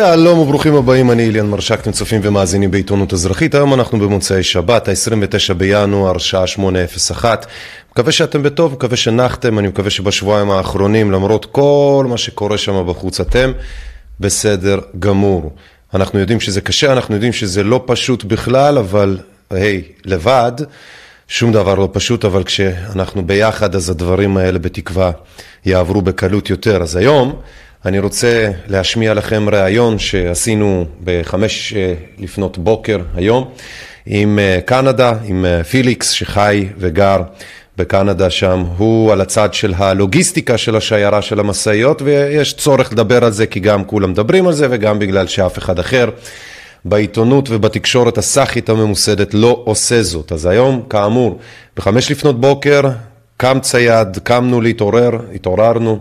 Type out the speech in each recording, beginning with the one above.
שלום וברוכים הבאים, אני אליאן מרשק, אתם צופים ומאזינים בעיתונות אזרחית. היום אנחנו במוצאי שבת, ה-29 בינואר, שעה 8:01. מקווה שאתם בטוב, מקווה שנחתם, אני מקווה שבשבועיים האחרונים, למרות כל מה שקורה שם בחוץ, אתם בסדר גמור. אנחנו יודעים שזה קשה, אנחנו יודעים שזה לא פשוט בכלל, אבל היי, לבד, שום דבר לא פשוט, אבל כשאנחנו ביחד, אז הדברים האלה בתקווה יעברו בקלות יותר. אז היום... אני רוצה להשמיע לכם ראיון שעשינו בחמש אה, לפנות בוקר היום עם אה, קנדה, עם אה, פיליקס שחי וגר בקנדה שם. הוא על הצד של הלוגיסטיקה של השיירה של המשאיות ויש צורך לדבר על זה כי גם כולם מדברים על זה וגם בגלל שאף אחד אחר בעיתונות ובתקשורת הסאחית הממוסדת לא עושה זאת. אז היום, כאמור, בחמש לפנות בוקר קם צייד, קמנו להתעורר, התעוררנו.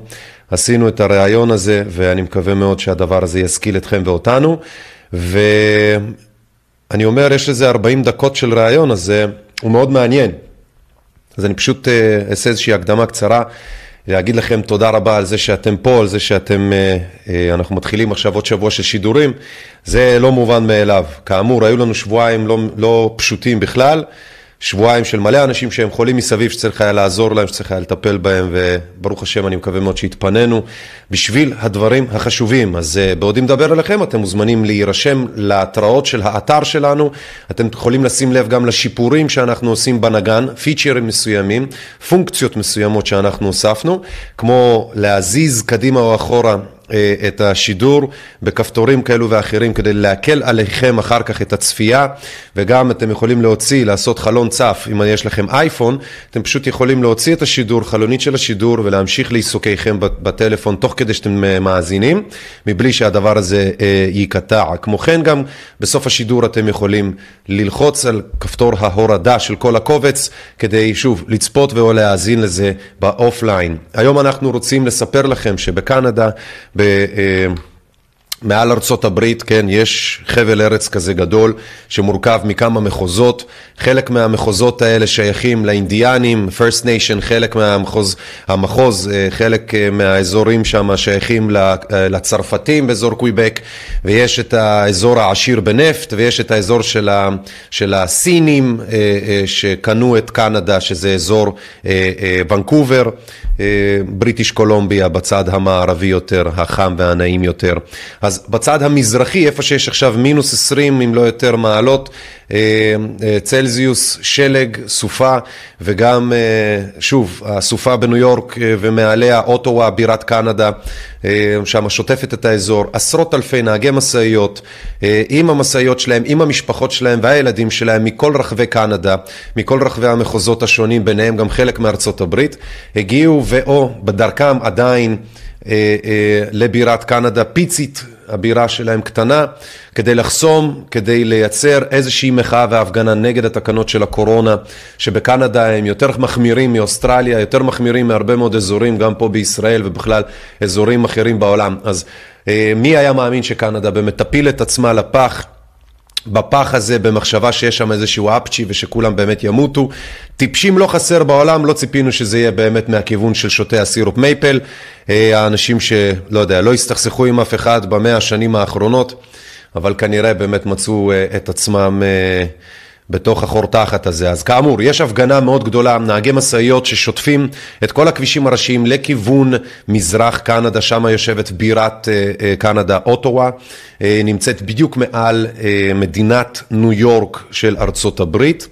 עשינו את הריאיון הזה, ואני מקווה מאוד שהדבר הזה ישכיל אתכם ואותנו. ואני אומר, יש לזה 40 דקות של ראיון, אז הוא מאוד מעניין. אז אני פשוט אה, אעשה איזושהי הקדמה קצרה, להגיד לכם תודה רבה על זה שאתם פה, על זה שאתם, אה, אה, אנחנו מתחילים עכשיו עוד שבוע של שידורים, זה לא מובן מאליו. כאמור, היו לנו שבועיים לא, לא פשוטים בכלל. שבועיים של מלא אנשים שהם חולים מסביב, שצריך היה לעזור להם, שצריך היה לטפל בהם, וברוך השם, אני מקווה מאוד שהתפנינו בשביל הדברים החשובים. אז uh, בעודי מדבר אליכם, אתם מוזמנים להירשם להתראות של האתר שלנו, אתם יכולים לשים לב גם לשיפורים שאנחנו עושים בנגן, פיצ'רים מסוימים, פונקציות מסוימות שאנחנו הוספנו, כמו להזיז קדימה או אחורה אה, את השידור בכפתורים כאלו ואחרים כדי להקל עליכם אחר כך את הצפייה וגם אתם יכולים להוציא, לעשות חלון צף אם יש לכם אייפון, אתם פשוט יכולים להוציא את השידור, חלונית של השידור ולהמשיך לעיסוקיכם בטלפון תוך כדי שאתם אה, מאזינים מבלי שהדבר הזה אה, ייקטע. כמו כן גם בסוף השידור אתם יכולים ללחוץ על כפתור ההורדה של כל הקובץ כדי שוב לצפות ואו להאזין לזה באופליין. היום אנחנו רוצים לספר לכם שבקנדה ב... אה, מעל ארצות הברית, כן, יש חבל ארץ כזה גדול שמורכב מכמה מחוזות, חלק מהמחוזות האלה שייכים לאינדיאנים, First Nation, חלק מהמחוז, המחוז, אה, חלק אה, מהאזורים שם שייכים לצרפתים באזור קוויבק, ויש את האזור העשיר בנפט, ויש את האזור של, ה, של הסינים שקנו את קנדה, שזה אזור ונקובר. בריטיש קולומביה בצד המערבי יותר, החם והנעים יותר. אז בצד המזרחי, איפה שיש עכשיו מינוס 20 אם לא יותר מעלות, אה, אה, צלזיוס, שלג, סופה, וגם, אה, שוב, הסופה בניו יורק ומעליה אוטווה, בירת קנדה, שם שוטפת את האזור, עשרות אלפי נהגי משאיות, עם המשאיות שלהם, עם המשפחות שלהם והילדים שלהם מכל רחבי קנדה, מכל רחבי המחוזות השונים, ביניהם גם חלק מארצות הברית, הגיעו ואו בדרכם עדיין לבירת קנדה פיצית הבירה שלהם קטנה, כדי לחסום, כדי לייצר איזושהי מחאה והפגנה נגד התקנות של הקורונה, שבקנדה הם יותר מחמירים מאוסטרליה, יותר מחמירים מהרבה מאוד אזורים, גם פה בישראל ובכלל אזורים אחרים בעולם. אז אה, מי היה מאמין שקנדה באמת תפיל את עצמה לפח? בפח הזה, במחשבה שיש שם איזשהו אפצ'י ושכולם באמת ימותו. טיפשים לא חסר בעולם, לא ציפינו שזה יהיה באמת מהכיוון של שותי הסירופ מייפל. אה, האנשים שלא יודע, לא הסתכסכו עם אף אחד במאה השנים האחרונות, אבל כנראה באמת מצאו אה, את עצמם אה, בתוך החור תחת הזה. אז כאמור, יש הפגנה מאוד גדולה, נהגי משאיות ששוטפים את כל הכבישים הראשיים לכיוון מזרח קנדה, שם יושבת בירת קנדה, אוטואה, נמצאת בדיוק מעל מדינת ניו יורק של ארצות הברית.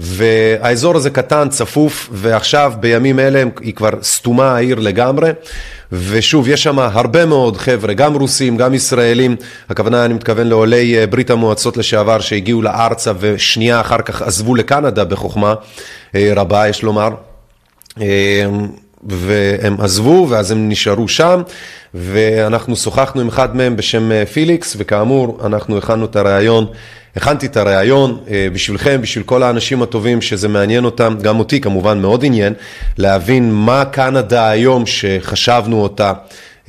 והאזור הזה קטן, צפוף, ועכשיו בימים אלה היא כבר סתומה העיר לגמרי, ושוב, יש שם הרבה מאוד חבר'ה, גם רוסים, גם ישראלים, הכוונה, אני מתכוון לעולי אה, ברית המועצות לשעבר שהגיעו לארצה ושנייה אחר כך עזבו לקנדה בחוכמה אה, רבה, יש לומר. אה, והם עזבו ואז הם נשארו שם ואנחנו שוחחנו עם אחד מהם בשם פיליקס וכאמור אנחנו הכנו את הראיון הכנתי את הריאיון אה, בשבילכם, בשביל כל האנשים הטובים שזה מעניין אותם, גם אותי כמובן מאוד עניין, להבין מה קנדה היום שחשבנו אותה,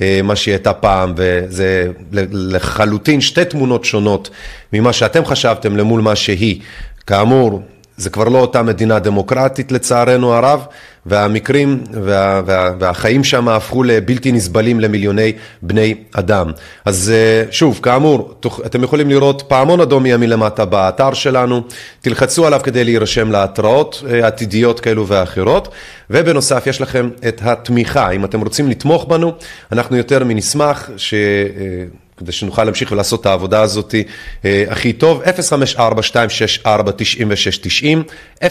אה, מה שהיא הייתה פעם, וזה לחלוטין שתי תמונות שונות ממה שאתם חשבתם למול מה שהיא. כאמור, זה כבר לא אותה מדינה דמוקרטית לצערנו הרב, והמקרים וה, וה, והחיים שם הפכו לבלתי נסבלים למיליוני בני אדם. אז אה, שוב, כאמור, אתם יכולים לראות פעמון אדום מימין למטה באתר שלנו, תלחצו עליו כדי להירשם להתראות אה, עתידיות כאלו ואחרות, ובנוסף יש לכם את התמיכה, אם אתם רוצים לתמוך בנו, אנחנו יותר מנשמח ש... כדי שנוכל להמשיך ולעשות את העבודה הזאת אה, הכי טוב, 054-264-9690, 054-264-9690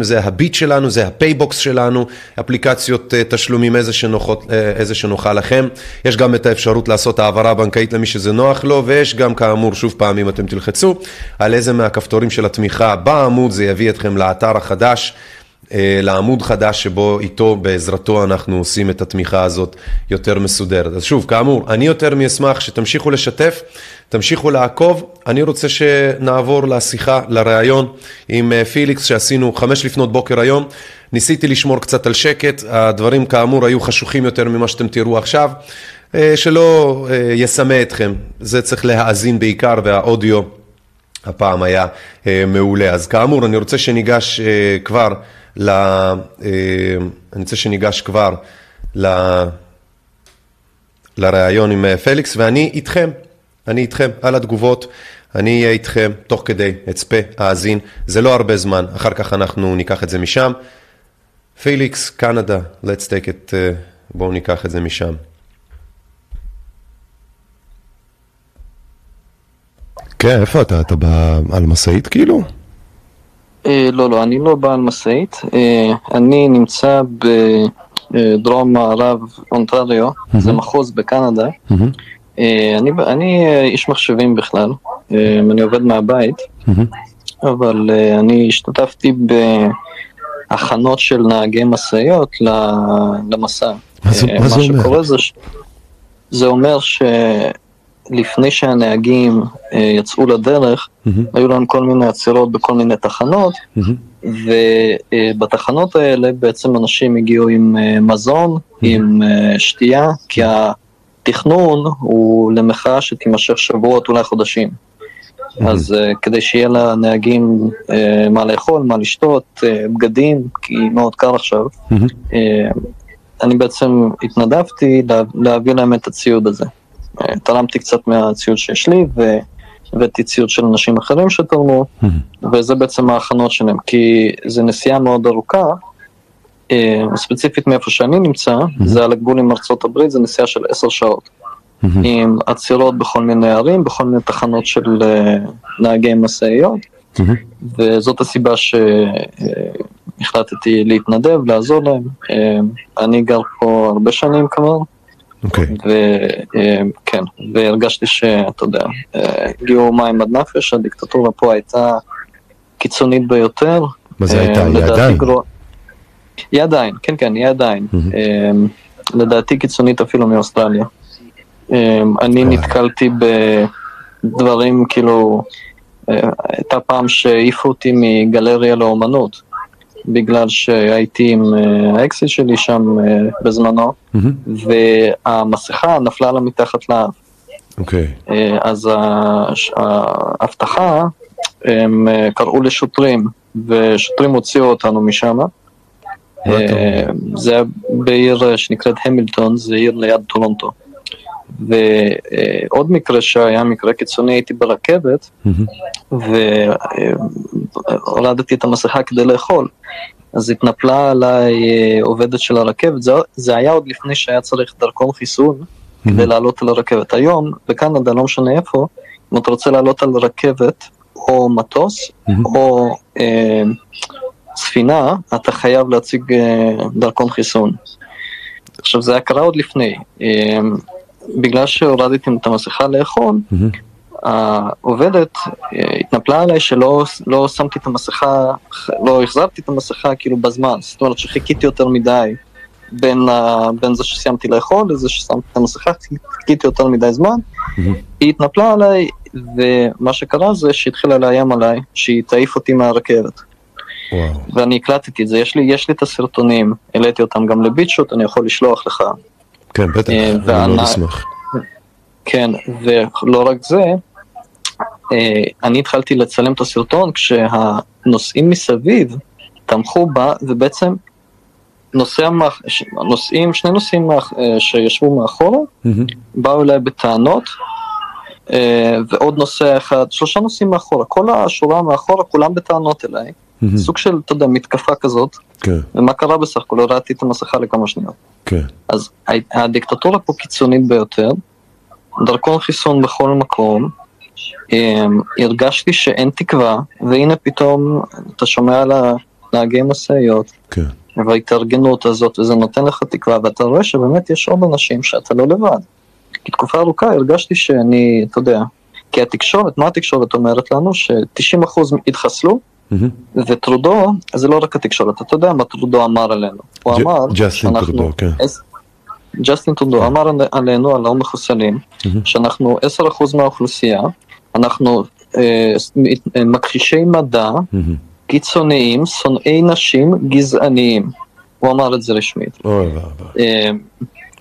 זה הביט שלנו, זה הפייבוקס שלנו, אפליקציות אה, תשלומים איזה, שנוחות, אה, איזה שנוחה לכם. יש גם את האפשרות לעשות העברה בנקאית למי שזה נוח לו, ויש גם כאמור, שוב פעם, אם אתם תלחצו, על איזה מהכפתורים של התמיכה בעמוד, זה יביא אתכם לאתר החדש. אה, לעמוד חדש שבו איתו, בעזרתו, אנחנו עושים את התמיכה הזאת יותר מסודרת. אז שוב, כאמור, אני יותר מאשמח שתמשיכו לשתף, תמשיכו לעקוב. אני רוצה שנעבור לשיחה, לראיון עם אה, פיליקס שעשינו חמש לפנות בוקר היום. ניסיתי לשמור קצת על שקט, הדברים כאמור היו חשוכים יותר ממה שאתם תראו עכשיו. אה, שלא יסמא אתכם, זה צריך להאזין בעיקר והאודיו הפעם היה מעולה. אז כאמור, אני רוצה שניגש כבר ל... אה, אני רוצה שניגש כבר ל... לראיון עם אה, פליקס, ואני איתכם, אני איתכם על התגובות, אני אהיה איתכם תוך כדי, אצפה, האזין, זה לא הרבה זמן, אחר כך אנחנו ניקח את זה משם. פליקס, קנדה, let's take it, uh, בואו ניקח את זה משם. כן, איפה אתה? אתה בא על משאית כאילו? אה, לא, לא, אני לא בעל משאית. אה, אני נמצא בדרום מערב אונטריו, זה מחוז בקנדה. אה, אני איש מחשבים בכלל, אני עובד מהבית, אבל אני השתתפתי בהכנות של נהגי משאיות למסע. מה זה אומר? זה אומר ש... לפני שהנהגים אה, יצאו לדרך, mm-hmm. היו לנו כל מיני עצירות בכל מיני תחנות, mm-hmm. ובתחנות האלה בעצם אנשים הגיעו עם אה, מזון, mm-hmm. עם אה, שתייה, כי התכנון הוא למחאה שתימשך שבועות, אולי חודשים. Mm-hmm. אז uh, כדי שיהיה לנהגים uh, מה לאכול, מה לשתות, uh, בגדים, כי מאוד קר עכשיו, mm-hmm. uh, אני בעצם התנדבתי לה, להביא להם את הציוד הזה. תרמתי קצת מהציוד שיש לי, והבאתי ציוד של אנשים אחרים שתרמו, וזה בעצם ההכנות שלהם, כי זו נסיעה מאוד ארוכה, אה, ספציפית מאיפה שאני נמצא, זה על הגבול עם ארצות הברית, זו נסיעה של עשר שעות. עם עצירות בכל מיני ערים, בכל מיני תחנות של אה, נהגי משאיות, וזאת הסיבה שהחלטתי להתנדב, לעזור להם. אה, אני גר פה הרבה שנים כבר, אוקיי. וכן, והרגשתי שאתה יודע, הגיעו מים עד נפש, הדיקטטורה פה הייתה קיצונית ביותר. מה זה הייתה? היא עדיין? היא עדיין, כן כן, היא עדיין. לדעתי קיצונית אפילו מאוסטרליה. אני נתקלתי בדברים כאילו, הייתה פעם שהעיפו אותי מגלריה לאומנות. בגלל שהייתי עם אה, האקסיט שלי שם אה, בזמנו. והמסכה נפלה לה מתחת לאף. אוקיי. Okay. אה, אז האבטחה, הם קראו לשוטרים, ושוטרים הוציאו אותנו משם. זה בעיר שנקראת המילטון, זה עיר ליד טורונטו. ועוד מקרה שהיה מקרה קיצוני, הייתי ברכבת, והורדתי את המסכה כדי לאכול. אז התנפלה עליי אה, עובדת של הרכבת, זה, זה היה עוד לפני שהיה צריך דרכון חיסון כדי לעלות על הרכבת. היום, בקנדה, לא משנה איפה, אם אתה רוצה לעלות על רכבת או מטוס או אה, ספינה, אתה חייב להציג אה, דרכון חיסון. עכשיו, זה היה קרה עוד לפני. בגלל שהורדתי את המסכה לאכול. העובדת אה, התנפלה עליי שלא לא שמתי את המסכה, לא החזרתי את המסכה כאילו בזמן, זאת אומרת שחיכיתי יותר מדי בין, בין זה שסיימתי לאכול לזה ששמתי את המסכה, חיכיתי יותר מדי זמן. היא התנפלה עליי, ומה שקרה זה שהתחילה לאיים עליי, שהיא תעיף אותי מהרכבת. ואני הקלטתי את זה, יש לי, יש לי את הסרטונים, העליתי אותם גם לביטשוט, אני יכול לשלוח לך. כן, בטח, אה, אני מאוד אשמח. כן, ולא רק זה, אה, אני התחלתי לצלם את הסרטון כשהנוסעים מסביב תמכו בה, ובעצם נוסע, נוסעים, שני נוסעים אה, שישבו מאחורה. באו אליי בטענות, ועוד נוסע אחד, שלושה נוסעים מאחורה, כל השורה מאחורה, כולם בטענות אליי, מהמם. סוג של, אתה יודע, מתקפה כזאת, כן, ומה קרה בסך הכל? הורדתי את המסכה לכמה שניות. כן. אז הדיקטטורה פה קיצונית ביותר, דרכון חיסון בכל מקום, אמ, הרגשתי שאין תקווה, והנה פתאום אתה שומע על הנהגי משאיות, כן. וההתארגנות הזאת, וזה נותן לך תקווה, ואתה רואה שבאמת יש עוד אנשים שאתה לא לבד. כי תקופה ארוכה הרגשתי שאני, אתה יודע, כי התקשורת, מה התקשורת אומרת לנו? ש-90% התחסלו. וטרודו, זה לא רק התקשורת, אתה יודע מה טרודו אמר עלינו. הוא אמר ג'סטין שאנחנו... טרודו, כן. ג'סטין טרודו אמר עלינו, על הלא מחוסנים, מהמם. שאנחנו 10% מהאוכלוסייה, אנחנו אה, אה, מכחישי מדע. קיצוניים, שונאי נשים, גזעניים. הוא אמר את זה רשמית. אוי ואבוי, אה,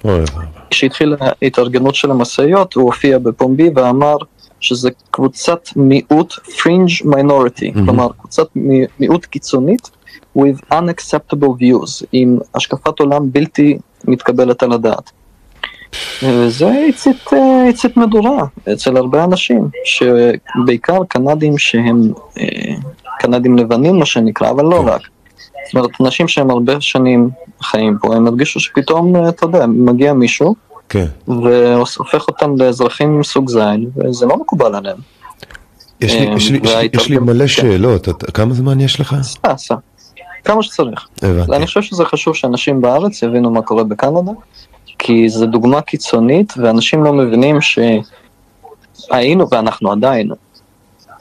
אוי ואבוי. כשהתחילה ההתארגנות של המשאיות, הוא הופיע בפומבי ואמר שזה קבוצת מיעוט, fringe minority, מהמם. כלומר קבוצת מי- מיעוט קיצונית with unacceptable views, עם השקפת עולם בלתי מתקבלת על הדעת. וזה הצית, אה, הצית מדורה אצל הרבה אנשים, שבעיקר קנדים שהם אה, קנדים לבנים מה שנקרא, אבל לא. רק. זאת אומרת, אנשים שהם הרבה שנים חיים פה, הם הרגישו שפתאום, אה, אתה יודע, מגיע מישהו כן. והופך אותם לאזרחים מסוג זין, וזה לא מקובל עליהם. יש לי- אה, יש לי- יש לי- מלא כן. שאלות, אתה- כמה זמן יש לך? עשה. כמה שצריך. הבנתי. אני חושב שזה חשוב שאנשים בארץ יבינו מה קורה בקנדה, כי זו דוגמה קיצונית, ואנשים לא מבינים שהיינו, ואנחנו עדיין,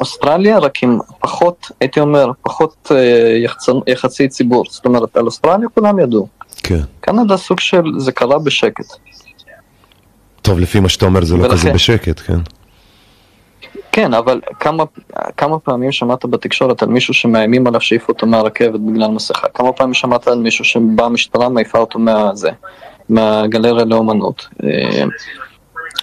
אוסטרליה רק עם פחות, הייתי אומר, פחות אה, יחסי ציבור. זאת אומרת, על אוסטרליה כולם ידעו. כן. קנדה סוג של, זה קרה בשקט. טוב, לפי מה שאתה אומר זה לא ולכן- כזה בשקט, כן. כן, אבל כמה, כמה פעמים שמעת בתקשורת על מישהו שמאיימים עליו שהעיפו אותו מהרכבת בגלל מסכה? כמה פעמים שמעת על מישהו שבאה המשטרה מעיפה אותו מהזה, מהגלריה לאומנות? אה,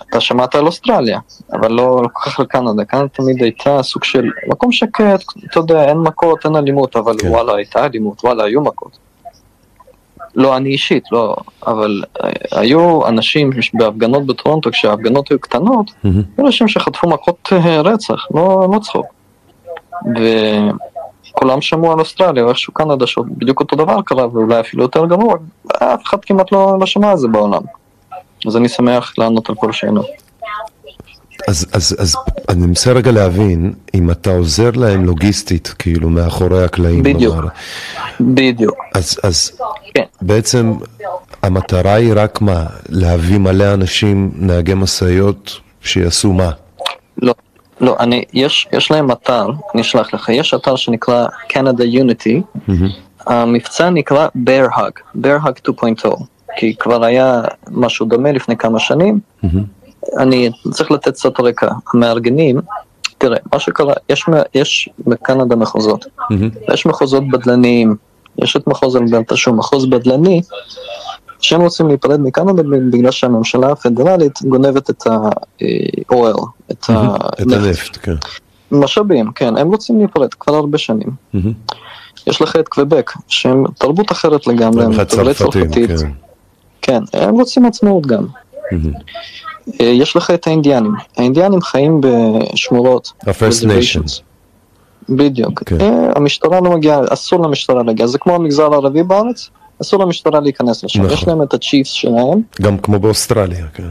אתה שמעת על אוסטרליה, אבל לא, לא כל כך על קנדה. קנדה תמיד הייתה סוג של מקום שקט, אתה יודע, אין מכות, אין אלימות, אבל כן. וואלה, הייתה אלימות, וואלה, היו מכות. לא אני אישית, לא, אבל אה, היו אנשים בהפגנות בטורונטו, כשההפגנות היו קטנות, מהמם. היו אנשים שחטפו מכות אה, רצח, לא, לא צחוק. וכולם שמעו על אוסטרליה, ואיכשהו קנדה שבדיוק אותו דבר קרה, ואולי אפילו יותר גרוע, אף אחד כמעט לא, לא שמע על זה בעולם. אז אני שמח לענות על כל שאלות. אז, אז, אז אני מנסה רגע להבין אם אתה עוזר להם לוגיסטית, כאילו מאחורי הקלעים. בדיוק. נאמר. בדיוק. אז, אז כן. בעצם המטרה היא רק מה? להביא מלא אנשים, נהגי משאיות, שיעשו מה? לא, לא, אני, יש, יש להם אתר, אני אשלח לך, יש אתר שנקרא Canada Unity, מהמם. המבצע נקרא Bear Hug, Bear Hug 2.0, כי כבר היה משהו דומה לפני כמה שנים, מהמם. אני צריך לתת קצת רקע. המארגנים, תראה, מה שקרה, יש, יש בקנדה מחוזות. מהמם. יש מחוזות בדלניים, יש את מחוז אלברטה שהוא מחוז בדלני, שהם רוצים להיפרד מקנדה בגלל שהממשלה הפדרלית גונבת את האוהל, את את הנפט, כן. המשאבים, כן, הם רוצים להיפרד כבר הרבה שנים. מהמם. יש לך את קוויבק, שהם תרבות אחרת לגמרי, הם דוברי צרפתית. כן. כן, הם רוצים עצמאות גם. מהמם. אה, יש לך את האינדיאנים. האינדיאנים חיים בשמורות. ה-First. Nations. בדיוק. כן. אה, המשטרה לא מגיעה, אסור למשטרה להגיע. זה כמו המגזר הערבי בארץ, אסור למשטרה להיכנס לשם. נכון. יש להם את הצ'יפס שלהם, גם כמו באוסטרליה, כן.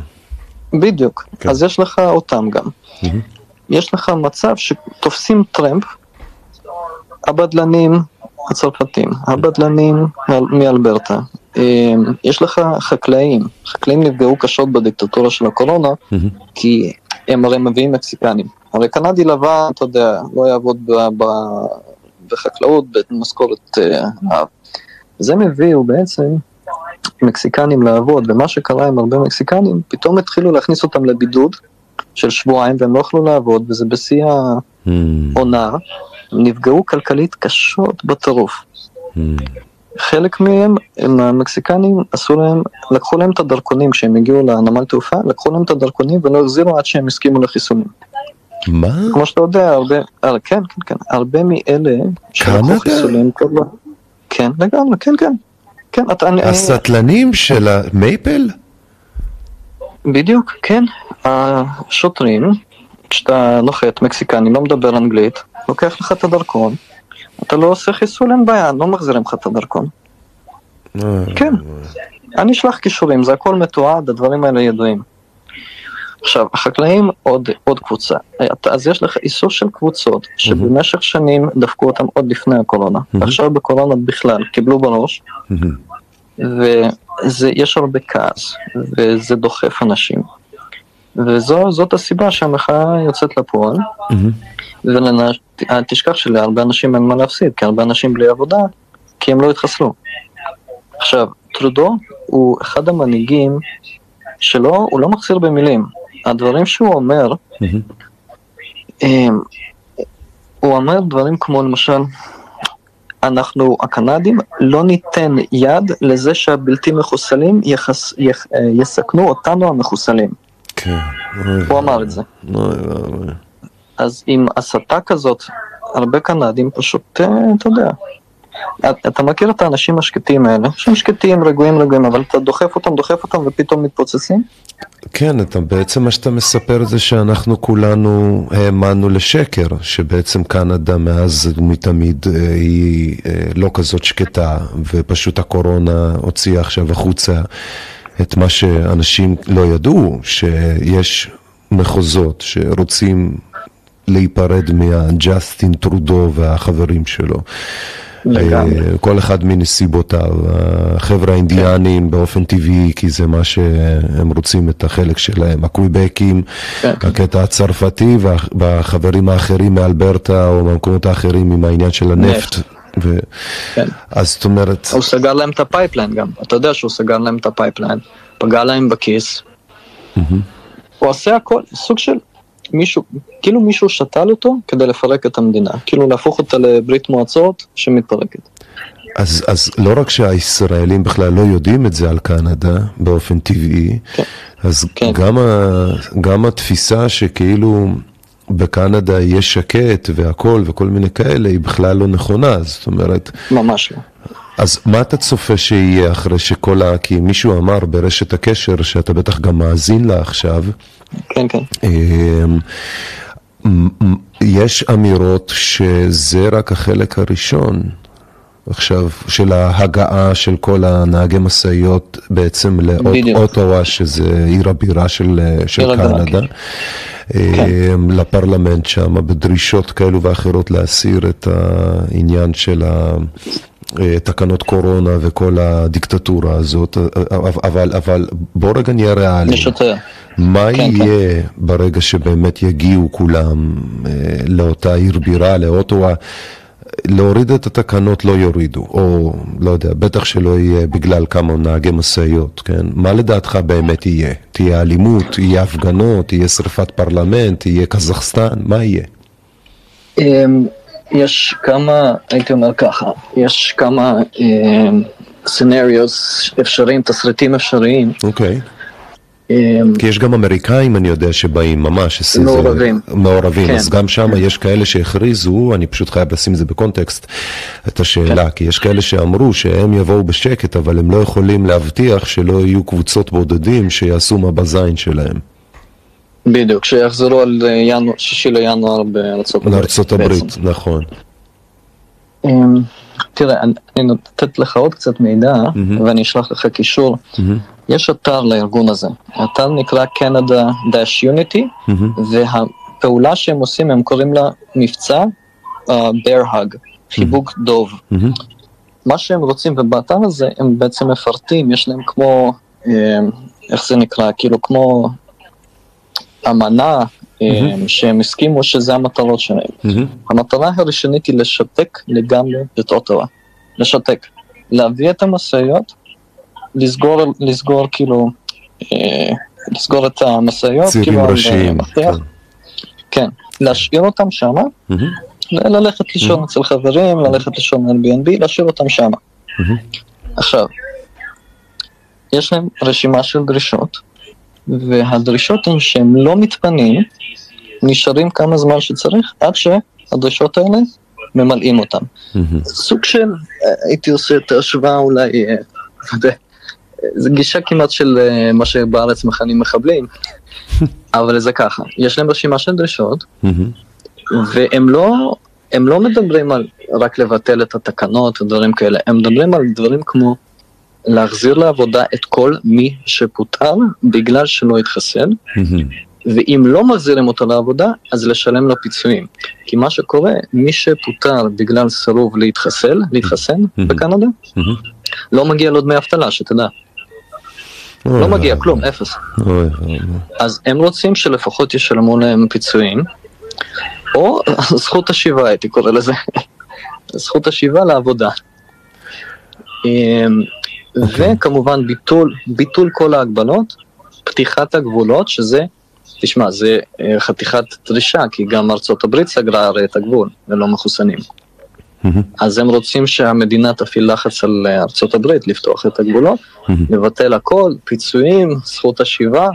בדיוק. כן. אז יש לך אותם גם. מהמם. יש לך מצב שתופסים טרמפ, הבדלנים הצרפתים, הבדלנים מאל- מאלברטה. אה, יש לך חקלאים, חקלאים נפגעו קשות בדיקטטורה של הקורונה, מהמם. כי הם הרי מביאים מקסיקנים. הרי קנדי לבן, אתה יודע, לא יעבוד ב- ב- בחקלאות במשכורת אה, רעב. אז הם הביאו בעצם מקסיקנים לעבוד, ומה שקרה עם הרבה מקסיקנים, פתאום התחילו להכניס אותם לבידוד של שבועיים והם לא יכלו לעבוד, וזה בשיא. העונה, הם נפגעו כלכלית קשות בטירוף. חלק מהם, הם המקסיקנים, עשו להם, לקחו להם את הדרכונים כשהם הגיעו לנמל תעופה, לקחו להם את הדרכונים ולא החזירו עד שהם הסכימו לחיסונים. מה? כמו שאתה יודע, הרבה, אה, כן, כן, כן, הרבה מאלה שלקחו לא- כן, לגמרי, כן, כן. כן, אתה, הסטלנים של המייפל? בדיוק, כן. השוטרים, כשאתה נוחת מקסיקני, לא מדבר אנגלית, לוקח לך את הדרכון, אתה לא עושה חיסול, אין בעיה, לא מחזירים לך את הדרכון. כן. אני אשלח קישורים, זה הכל מתועד, הדברים האלה ידועים. עכשיו, החקלאים עוד, עוד קבוצה. אתה- אז יש לך איסוף של קבוצות שבמשך שנים דפקו אותם עוד לפני הקורונה. ועכשיו בקורונה בכלל, קיבלו בראש, ויש הרבה כעס, וזה דוחף אנשים. וזאת הסיבה שהמחאה יוצאת לפועל, ואל תשכח שלהרבה אנשים אין מה להפסיד, כי הרבה אנשים בלי עבודה, כי הם לא התחסלו. עכשיו, טרודו הוא אחד המנהיגים שלא, הוא לא מחסיר במילים. הדברים שהוא אומר, הם, הוא אומר דברים כמו למשל, אנחנו הקנדים לא ניתן יד לזה שהבלתי מחוסלים יחס, יח, יסכנו אותנו המחוסלים. כן. הוא אמר את זה. אז עם הסתה כזאת, הרבה קנדים פשוט, אה, אתה יודע, אתה- אתה מכיר את האנשים השקטים האלה, שהם שקטים, רגועים, רגועים, אבל אתה דוחף אותם, דוחף אותם ופתאום מתפוצצים? כן, אתה, בעצם מה שאתה מספר זה שאנחנו כולנו האמנו לשקר, שבעצם קנדה מאז ומתמיד אה, היא אה, לא כזאת שקטה, ופשוט הקורונה הוציאה עכשיו החוצה את מה שאנשים לא ידעו, שיש מחוזות שרוצים להיפרד מהג'סטין טרודו והחברים שלו. לגמרי. אה, כל אחד מנסיבותיו, החבר'ה האינדיאנים באופן טבעי, כי זה מה שהם רוצים את החלק שלהם, הקוויבקים, כן. הקטע הצרפתי וה- והחברים האחרים מאלברטה או מהמקומות האחרים עם העניין של הנפט. ו... כן. אז זאת אומרת, הוא סגר להם את ה pipeline גם, אתה יודע שהוא סגר להם את ה pipeline, פגע להם בכיס. הוא עושה הכל, סוג של מישהו, כאילו מישהו שתל אותו כדי לפרק את המדינה, כאילו להפוך אותה לברית מועצות שמתפרקת. אז, אז לא רק שהישראלים בכלל לא יודעים את זה על קנדה באופן טבעי, כן. אז כן. גם, ה, גם התפיסה שכאילו בקנדה יש שקט והכל וכל מיני כאלה, היא בכלל לא נכונה, זאת אומרת, ממש לא. אז מה אתה צופה שיהיה אחרי שכל ה... כי מישהו אמר ברשת הקשר, שאתה בטח גם מאזין לה עכשיו, כן, כן. אמ, יש אמירות שזה רק החלק הראשון. עכשיו, של ההגעה של כל הנהגי משאיות בעצם. לאוטווה, שזה עיר הבירה של, של עיר קנדה, אמ, לפרלמנט שם, בדרישות כאלו ואחרות להסיר את העניין של ה... אה, תקנות קורונה וכל הדיקטטורה הזאת, אבל, אבל בוא רגע נהיה יותר. מה כן, יהיה ברגע שבאמת יגיעו כולם אה, לאותה עיר בירה, לאוטווה? להוריד את התקנות לא יורידו, או לא יודע, בטח שלא יהיה בגלל כמה נהגי משאיות, כן? מה לדעתך באמת יהיה? תהיה אלימות, יהיה הפגנות, יהיה שרפת פרלמנט, יהיה קזחסטן, מה יהיה? יש כמה, הייתי אומר ככה, יש כמה סנריוס אפשריים, תסריטים אפשריים. אוקיי. אמ, כי יש גם אמריקאים, אני יודע, שבאים ממש. מעורבים. מעורבים, כן. אז גם שם יש כאלה שהכריזו, אני פשוט חייב לשים את זה בקונטקסט, את השאלה, כן. כי יש כאלה שאמרו שהם יבואו בשקט, אבל הם לא יכולים להבטיח שלא יהיו קבוצות בודדים שיעשו מה בזין שלהם. בדיוק, שיחזרו על אה, ינואר, שישי לינואר בארצות הברית. לארצות בעצם. הברית, נכון. אמ, תראה, אני אני נותנת לך עוד קצת מידע, ואני אשלח לך קישור. יש אתר לארגון הזה, האתר נקרא Canada-Unity, והפעולה שהם עושים, הם קוראים לה מבצע uh, Bear Hug, חיבוק דוב. מה שהם רוצים, ובאתר הזה הם בעצם מפרטים, יש להם כמו, אמ, איך זה נקרא, כאילו כמו אמנה, אמ, שהם הסכימו שזה המטרות שלהם. מהמם. המטרה הראשונית היא לשתק לגמרי את אוטווה. לשתק. להביא את המשאיות, לסגור, לסגור כאילו, אה, לסגור את המשאיות, כאילו, ראשיים. כן. כן. להשאיר אותם שמה. ל- ללכת לישון אצל חברים, ללכת לישון Airbnb, להשאיר אותם שמה. מהמם. עכשיו, יש להם רשימה של דרישות, והדרישות הן שהם לא מתפנים נשארים כמה זמן שצריך, עד שהדרישות האלה ממלאים אותם. סוג של, אה, הייתי עושה את ההשוואה אולי, אה, זו גישה כמעט של אה, מה שבארץ מכנים מחבלים, אבל זה ככה, יש להם רשימה של דרישות, והם לא, הם לא מדברים על רק לבטל את התקנות ודברים כאלה, הם מדברים על דברים כמו להחזיר לעבודה את כל מי שפוטר בגלל שלא התחסן, ואם לא מחזירים אותו לעבודה, אז לשלם לו פיצויים. כי מה שקורה, מי שפוטר בגלל סירוב להתחסל, להתחסן בקנדה, לא מגיע לו דמי אבטלה, שתדע. לא מגיע כלום, אפס. אז הם רוצים שלפחות ישלמו להם פיצויים, או זכות השיבה הייתי קורא לזה, זכות השיבה לעבודה. אמ, אוקיי. וכמובן ביטול, ביטול כל ההגבלות, פתיחת הגבולות, שזה, תשמע, זה אה, חתיכת דרישה, כי גם ארצות הברית סגרה הרי את הגבול ללא מחוסנים. אז הם רוצים שהמדינה תפעיל לחץ על אה, ארצות הברית לפתוח את הגבולות, לבטל הכל, פיצויים, זכות השיבה,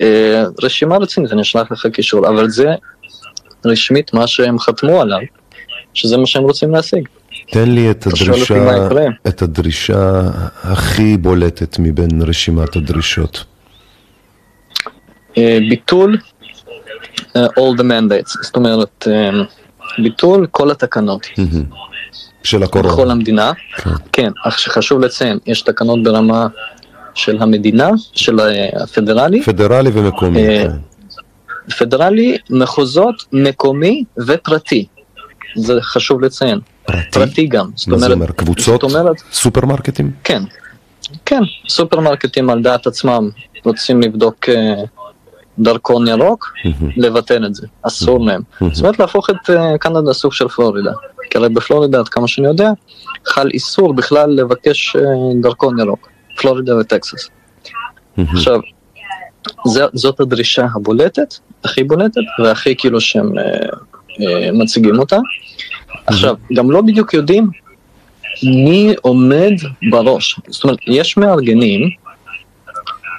אה, רשימה רצינית, אני אשלח לך קישור, אבל זה רשמית מה שהם חתמו עליו, שזה מה שהם רוצים להשיג. תן לי את הדרישה, את הדרישה הכי בולטת מבין רשימת הדרישות. אה, ביטול uh, all the mandates, זאת אומרת, uh, ביטול כל התקנות. של הקורונה. בכל המדינה. כן. כן, אך שחשוב לציין, יש תקנות ברמה של המדינה, של הפדרלי. פדרלי ומקומי. כן. פדרלי, מחוזות, מקומי ופרטי. זה חשוב לציין. פרטי? פרטי גם. מה זה אומר? קבוצות? אומרת, סופרמרקטים? כן. כן, סופרמרקטים על דעת עצמם רוצים לבדוק אה, דרכון ירוק, לבטל את זה, אסור להם. זאת אומרת להפוך את אה, קנדה סוג של פלורידה. כי הרי בפלורידה, עד כמה שאני יודע, חל איסור בכלל לבקש אה, דרכון ירוק. פלורידה וטקסס. עכשיו, זאת הדרישה הבולטת, הכי בולטת, והכי כאילו שהם מציגים אותה. עכשיו, גם לא בדיוק יודעים מי עומד בראש. זאת אומרת, יש מארגנים,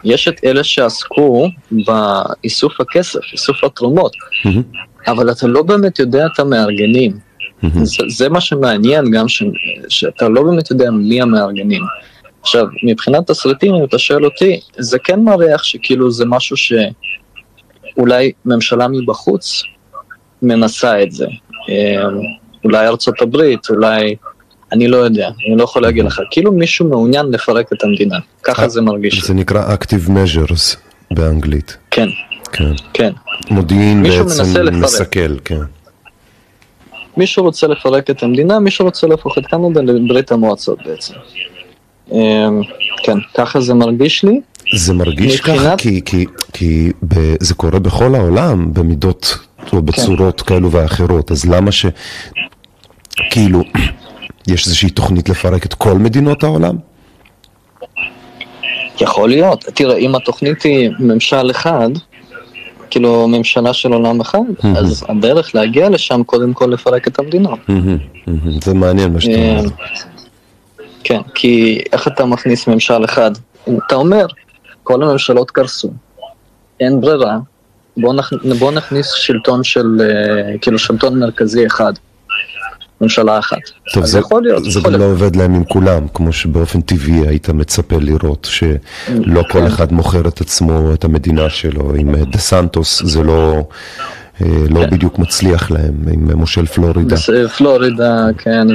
יש את אלה שעסקו באיסוף הכסף, איסוף התרומות, אבל אתה לא באמת יודע את המארגנים. זה, זה מה שמעניין גם, ש, שאתה לא באמת יודע מי המארגנים. עכשיו, מבחינת תסריטים, אם אתה שואל אותי, זה כן מריח שכאילו זה משהו שאולי ממשלה מבחוץ מנסה את זה. אולי ארצות הברית, אולי... אני לא יודע, אני לא יכול להגיד לך. כאילו מישהו מעוניין לפרק את המדינה, ככה זה מרגיש. זה נקרא Active Measures באנגלית. כן. כן. כן. מודיעין בעצם מסכל, כן. מישהו רוצה לפרק את המדינה, מישהו רוצה להפוך את קנדה לברית המועצות בעצם. אמ, כן, ככה זה מרגיש לי. זה מרגיש ככה כי, כי, כי ב, זה קורה בכל העולם במידות או בצורות כן. כאלו ואחרות, אז למה ש... כאילו, יש איזושהי תוכנית לפרק את כל מדינות העולם? יכול להיות. תראה, אם התוכנית היא ממשל אחד, כאילו ממשלה של עולם אחד, אז הדרך להגיע לשם קודם כל לפרק את המדינה. זה מעניין מה שאתה אומר. אה, כן, כי איך אתה מכניס ממשל אחד? אתה אומר, כל הממשלות קרסו, אין ברירה, בוא, נכ... בוא נכניס שלטון של, אה, כאילו שלטון מרכזי אחד. ממשלה אחת. טוב, זה, יכול להיות. זה גם לא עובד להם עם כולם, כמו שבאופן טבעי היית מצפה לראות, שלא כל כן. אחד מוכר את עצמו, את המדינה שלו. עם אה, דה סנטיס זה לא, אה, לא כן. בדיוק מצליח להם, עם מושל פלורידה. פלורידה, כן,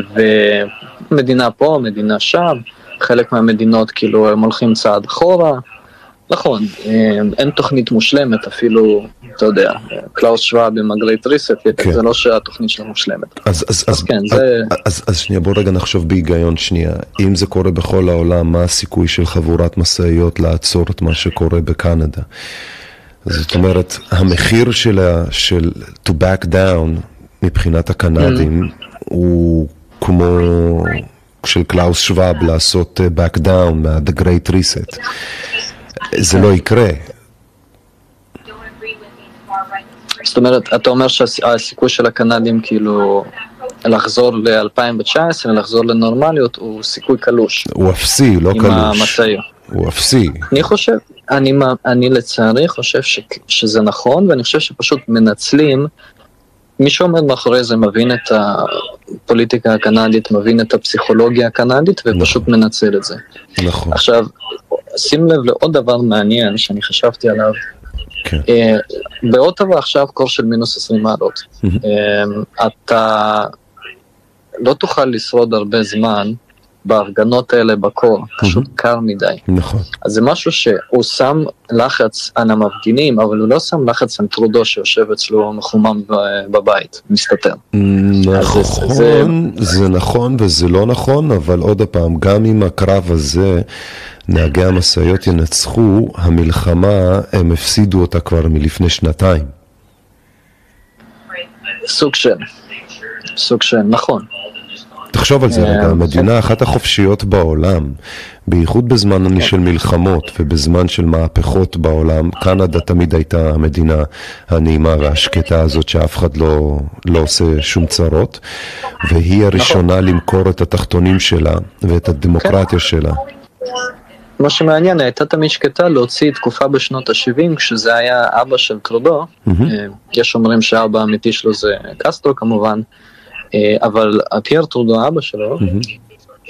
ומדינה פה, מדינה שם, חלק מהמדינות כאילו הם הולכים צעד אחורה. נכון, אין תוכנית מושלמת, אפילו, אתה יודע, קלאוס שוואב עם ה great reset, כן. זה לא שהתוכנית שלו מושלמת. אז, אז, אז, כן, אז, זה... אז, אז שנייה, בוא רגע נחשוב בהיגיון שנייה. אם זה קורה בכל העולם, מה הסיכוי של חבורת משאיות לעצור את מה שקורה בקנדה? זאת אומרת, המחיר של, של to back down מבחינת הקנדים mm. הוא כמו של קלאוס שוואב לעשות אה, back down מה-the great reset. זה לא יקרה. זאת אומרת, אתה אומר שהסיכוי של הקנדים כאילו לחזור ל-2019, לחזור לנורמליות, הוא סיכוי קלוש. הוא אפסי, לא עם קלוש. עם המשאיות. הוא אפסי. אני חושב, אני, אני לצערי חושב ש, שזה נכון, ואני חושב שפשוט מנצלים, מי שעומד מאחורי זה מבין את הפוליטיקה הקנדית, מבין את הפסיכולוגיה הקנדית, ופשוט נכון. מנצל את זה. נכון. עכשיו, שים לב לעוד דבר מעניין שאני חשבתי עליו. כן. אה, באוטווה עכשיו קור של מינוס 20 מעלות. אה, אתה לא תוכל לשרוד הרבה זמן בהפגנות האלה בקור, פשוט קר מדי. נכון. אז זה משהו שהוא שם לחץ על המפגינים, אבל הוא לא שם לחץ על טרודו שיושב אצלו מחומם בבית, מסתתר. נכון, זה, זה נכון וזה לא נכון, אבל עוד פעם, גם אם הקרב הזה, נהגי המשאיות ינצחו, המלחמה, הם הפסידו אותה כבר מלפני שנתיים. סוג של, סוג של, נכון. תחשוב על זה רגע, המדינה אחת החופשיות בעולם, בייחוד בזמן של מלחמות ובזמן של מהפכות בעולם, קנדה תמיד הייתה המדינה הנעימה והשקטה הזאת שאף אחד לא, לא עושה שום צרות, והיא הראשונה למכור את התחתונים שלה ואת הדמוקרטיה שלה. מה שמעניין, הייתה תמיד שקטה להוציא תקופה בשנות ה-70, כשזה היה אבא של טרודו, יש אומרים שהאבא האמיתי שלו זה קסטרו כמובן, אה, אבל פייר טרודו, אבא שלו,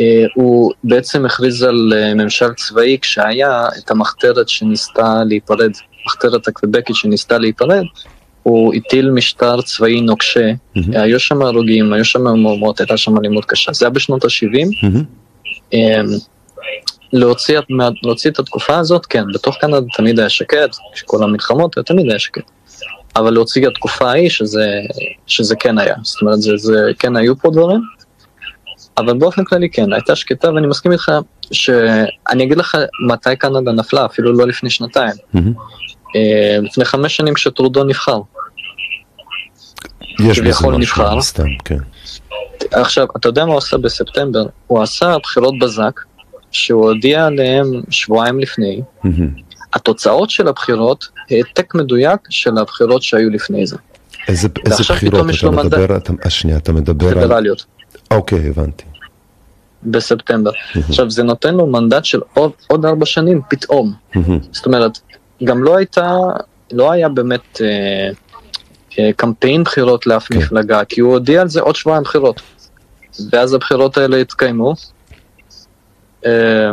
אה, הוא בעצם הכריז על אה, ממשל צבאי כשהיה את המחתרת שניסתה להיפרד, מחתרת הקוויבקית שניסתה להיפרד, הוא הטיל משטר צבאי נוקשה, היו שם הרוגים, היו שם מהומות, הייתה שם אלימות קשה, זה היה בשנות ה-70. להוציא, להוציא את התקופה הזאת, כן, בתוך קנדה תמיד היה שקט, כשכל המלחמות, תמיד היה שקט. אבל להוציא את התקופה ההיא, שזה, שזה כן היה. זאת אומרת, זה, זה כן היו פה דברים, אבל באופן כללי כן, הייתה שקטה, ואני מסכים איתך שאני אגיד לך מתי קנדה נפלה, אפילו לא לפני שנתיים. Mm-hmm. לפני חמש שנים כשטרודו נבחר. יש בזה משהו, סתם, כן. עכשיו, אתה יודע מה הוא עשה בספטמבר? הוא עשה בחירות בזק, שהוא הודיע עליהם שבועיים לפני. Mm-hmm. התוצאות של הבחירות, העתק מדויק של הבחירות שהיו לפני זה. איזה, איזה בחירות? אתה מדבר, אתה, השנייה, אתה מדבר על... פדרליות. אוקיי, הבנתי. בספטמבר. עכשיו, זה נותן לו מנדט של עוד, עוד ארבע שנים פתאום. זאת אומרת, גם לא הייתה, לא היה באמת אה, אה, קמפיין בחירות לאף כן. מפלגה, כי הוא הודיע על זה עוד שבועיים בחירות. ואז הבחירות האלה התקיימו. אה,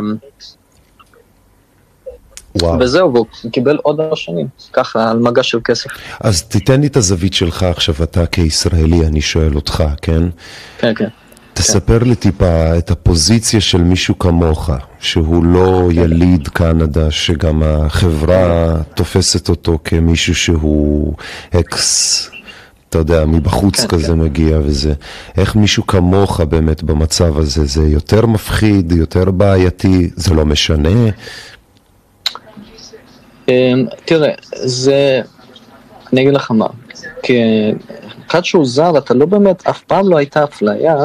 וואו. וזהו, והוא קיבל עוד ארבע שנים, ככה, על מגע של כסף. אז תיתן לי את הזווית שלך עכשיו, אתה כישראלי, אני שואל אותך, כן? כן, כן. תספר כן. לי טיפה את הפוזיציה של מישהו כמוך, שהוא לא יליד קנדה, שגם החברה תופסת אותו כמישהו שהוא אקס, אתה יודע, מבחוץ כן, כזה כן. מגיע וזה. איך מישהו כמוך באמת במצב הזה, זה יותר מפחיד, יותר בעייתי, זה לא משנה? אמ, תראה, זה... אני אגיד לך מה, כאחד שהוא זר, אתה לא באמת, אף פעם לא הייתה אפליה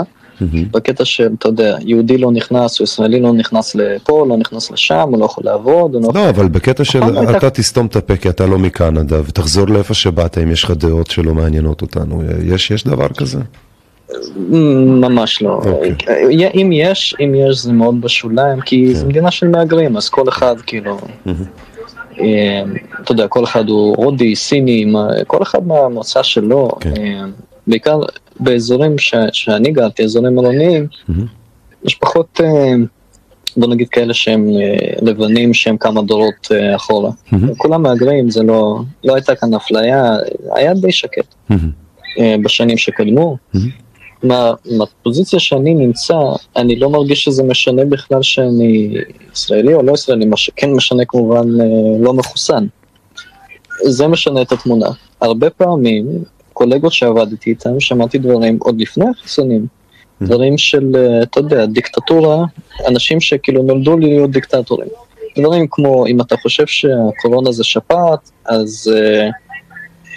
בקטע של, אתה יודע, יהודי לא נכנס, או ישראלי לא נכנס לפה, לא נכנס לשם, הוא לא יכול לעבוד. לא, לא אבל בקטע של אתה תסתום את הפה כי אתה לא מקנדה, ותחזור לאיפה שבאת אם יש לך דעות שלא מעניינות אותנו. יש דבר כזה? ממש לא. Okay. אוקיי. אם יש, אם יש זה מאוד בשוליים, כי זו כן. מדינה של מהגרים, אז כל אחד כאילו... אה, אתה יודע, כל אחד הוא הודי, סיני, כל אחד מהמוצא שלו, כן. אה, בעיקר באזורים ש, שאני גרתי, אזורים מלוניים, mm-hmm. יש פחות, אה, בוא נגיד כאלה שהם לבנים שהם כמה דורות אחורה. Mm-hmm. כולם מהגרים, זה לא, לא הייתה כאן אפליה, היה די שקט mm-hmm. בשנים שקדמו. מה, מהפוזיציה שאני נמצא, אני לא מרגיש שזה משנה בכלל שאני ישראלי או לא ישראלי, מה שכן משנה כמובן אה, לא מחוסן. זה משנה את התמונה. הרבה פעמים, קולגות שעבדתי איתם, שמעתי דברים עוד לפני החיסונים. Mm-hmm. דברים של, אה, אתה יודע, דיקטטורה, אנשים שכאילו נולדו להיות דיקטטורים. דברים כמו, אם אתה חושב שהקורונה זה שפעת, אז... Uh,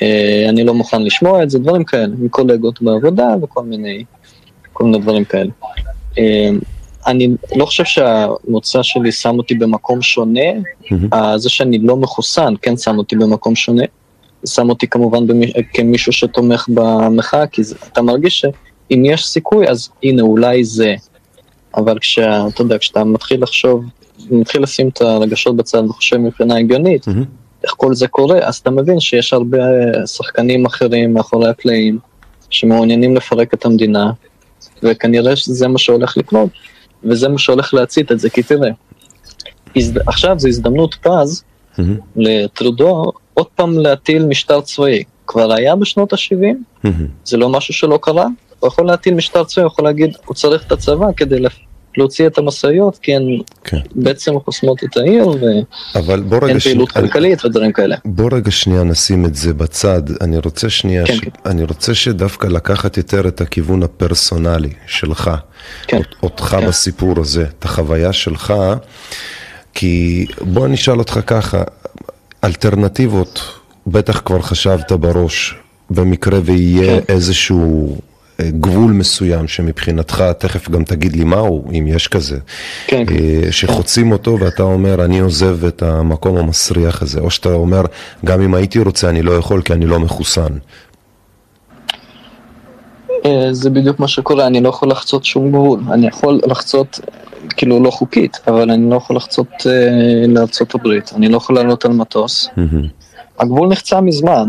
אה, אני לא מוכן לשמוע את זה, דברים כאלה, מקולגות בעבודה וכל מיני, כל מיני דברים כאלה. אה, אני לא חושב שהמוצא שלי שם אותי במקום שונה, mm-hmm. זה שאני לא מחוסן כן שם אותי במקום שונה. שם אותי כמובן במש... כמישהו שתומך במחאה, כי זה, אתה מרגיש שאם יש סיכוי, אז הנה אולי זה. אבל כשאתה יודע, כשאתה מתחיל לחשוב מתחיל לשים את הרגשות בצד וחושב מבחינה הגיונית, מהמם. איך כל זה קורה, אז אתה מבין שיש הרבה שחקנים אחרים מאחורי הקלעים, שמעוניינים לפרק את המדינה, וכנראה שזה מה שהולך לקרות, וזה מה שהולך להצית את זה, כי תראה, הזד... עכשיו זו הזדמנות פז מהמם. לטרודו עוד פעם להטיל משטר צבאי. כבר היה בשנות ה-70, מהמם. זה לא משהו שלא קרה, הוא יכול להטיל משטר צבאי, הוא יכול להגיד, הוא צריך את הצבא כדי לה- להוציא את המשאיות, כי הן כן. בעצם חוסמות את העיר, ואין. פעילות שני- כלכלית ודברים כאלה. בוא רגע שנייה נשים את זה בצד, אני רוצה שנייה, כן, ש... כן. אני רוצה שדווקא לקחת יותר את הכיוון הפרסונלי שלך, כן. אות- אותך כן. בסיפור הזה, את החוויה שלך, כי בוא אני אשאל אותך ככה, אלטרנטיבות, בטח כבר חשבת בראש, במקרה ויהיה כן. איזשהו אה, גבול מסוים שמבחינתך, תכף גם תגיד לי מהו, אם יש כזה, כן. אה, שחוצים אותו ואתה אומר, אני עוזב את המקום המסריח הזה, או שאתה אומר, גם אם הייתי רוצה, אני לא יכול כי אני לא מחוסן. אה, זה בדיוק מה שקורה, אני לא יכול לחצות שום גבול. אני יכול לחצות, כאילו לא חוקית, אבל אני לא יכול לחצות אה, לארצות הברית. אני לא יכול לעלות על מטוס. הגבול נחצה מזמן,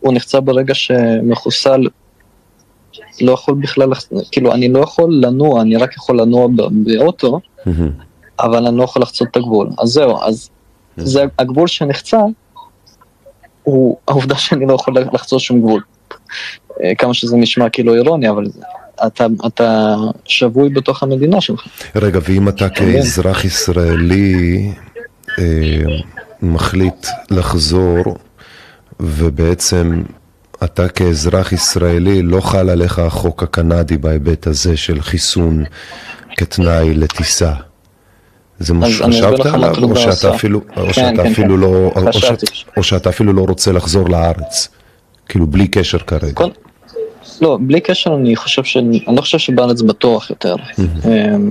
הוא נחצה ברגע שמחוסל לא יכול בכלל, כאילו אני לא יכול לנוע, אני רק יכול לנוע באוטו. אבל אני לא יכול לחצות את הגבול. אז זהו, אז זה הגבול שנחצה, הוא העובדה שאני לא יכול לחצות שום גבול. אה, כמה שזה נשמע כאילו אירוני, אבל אתה, אתה שבוי בתוך המדינה שלך. רגע, ואם אתה כאזרח ישראלי אה, מחליט לחזור, ובעצם אתה כאזרח ישראלי לא חל עליך החוק הקנדי בהיבט הזה של חיסון כתנאי לטיסה. זה מה שחשבת עליו, כן, כן, כן. או שאתה אפילו לא רוצה לחזור לארץ, כאילו בלי קשר כרגע. כל... לא, בלי קשר אני חושב ש... אני לא חושב שבארץ בטוח יותר. אמ,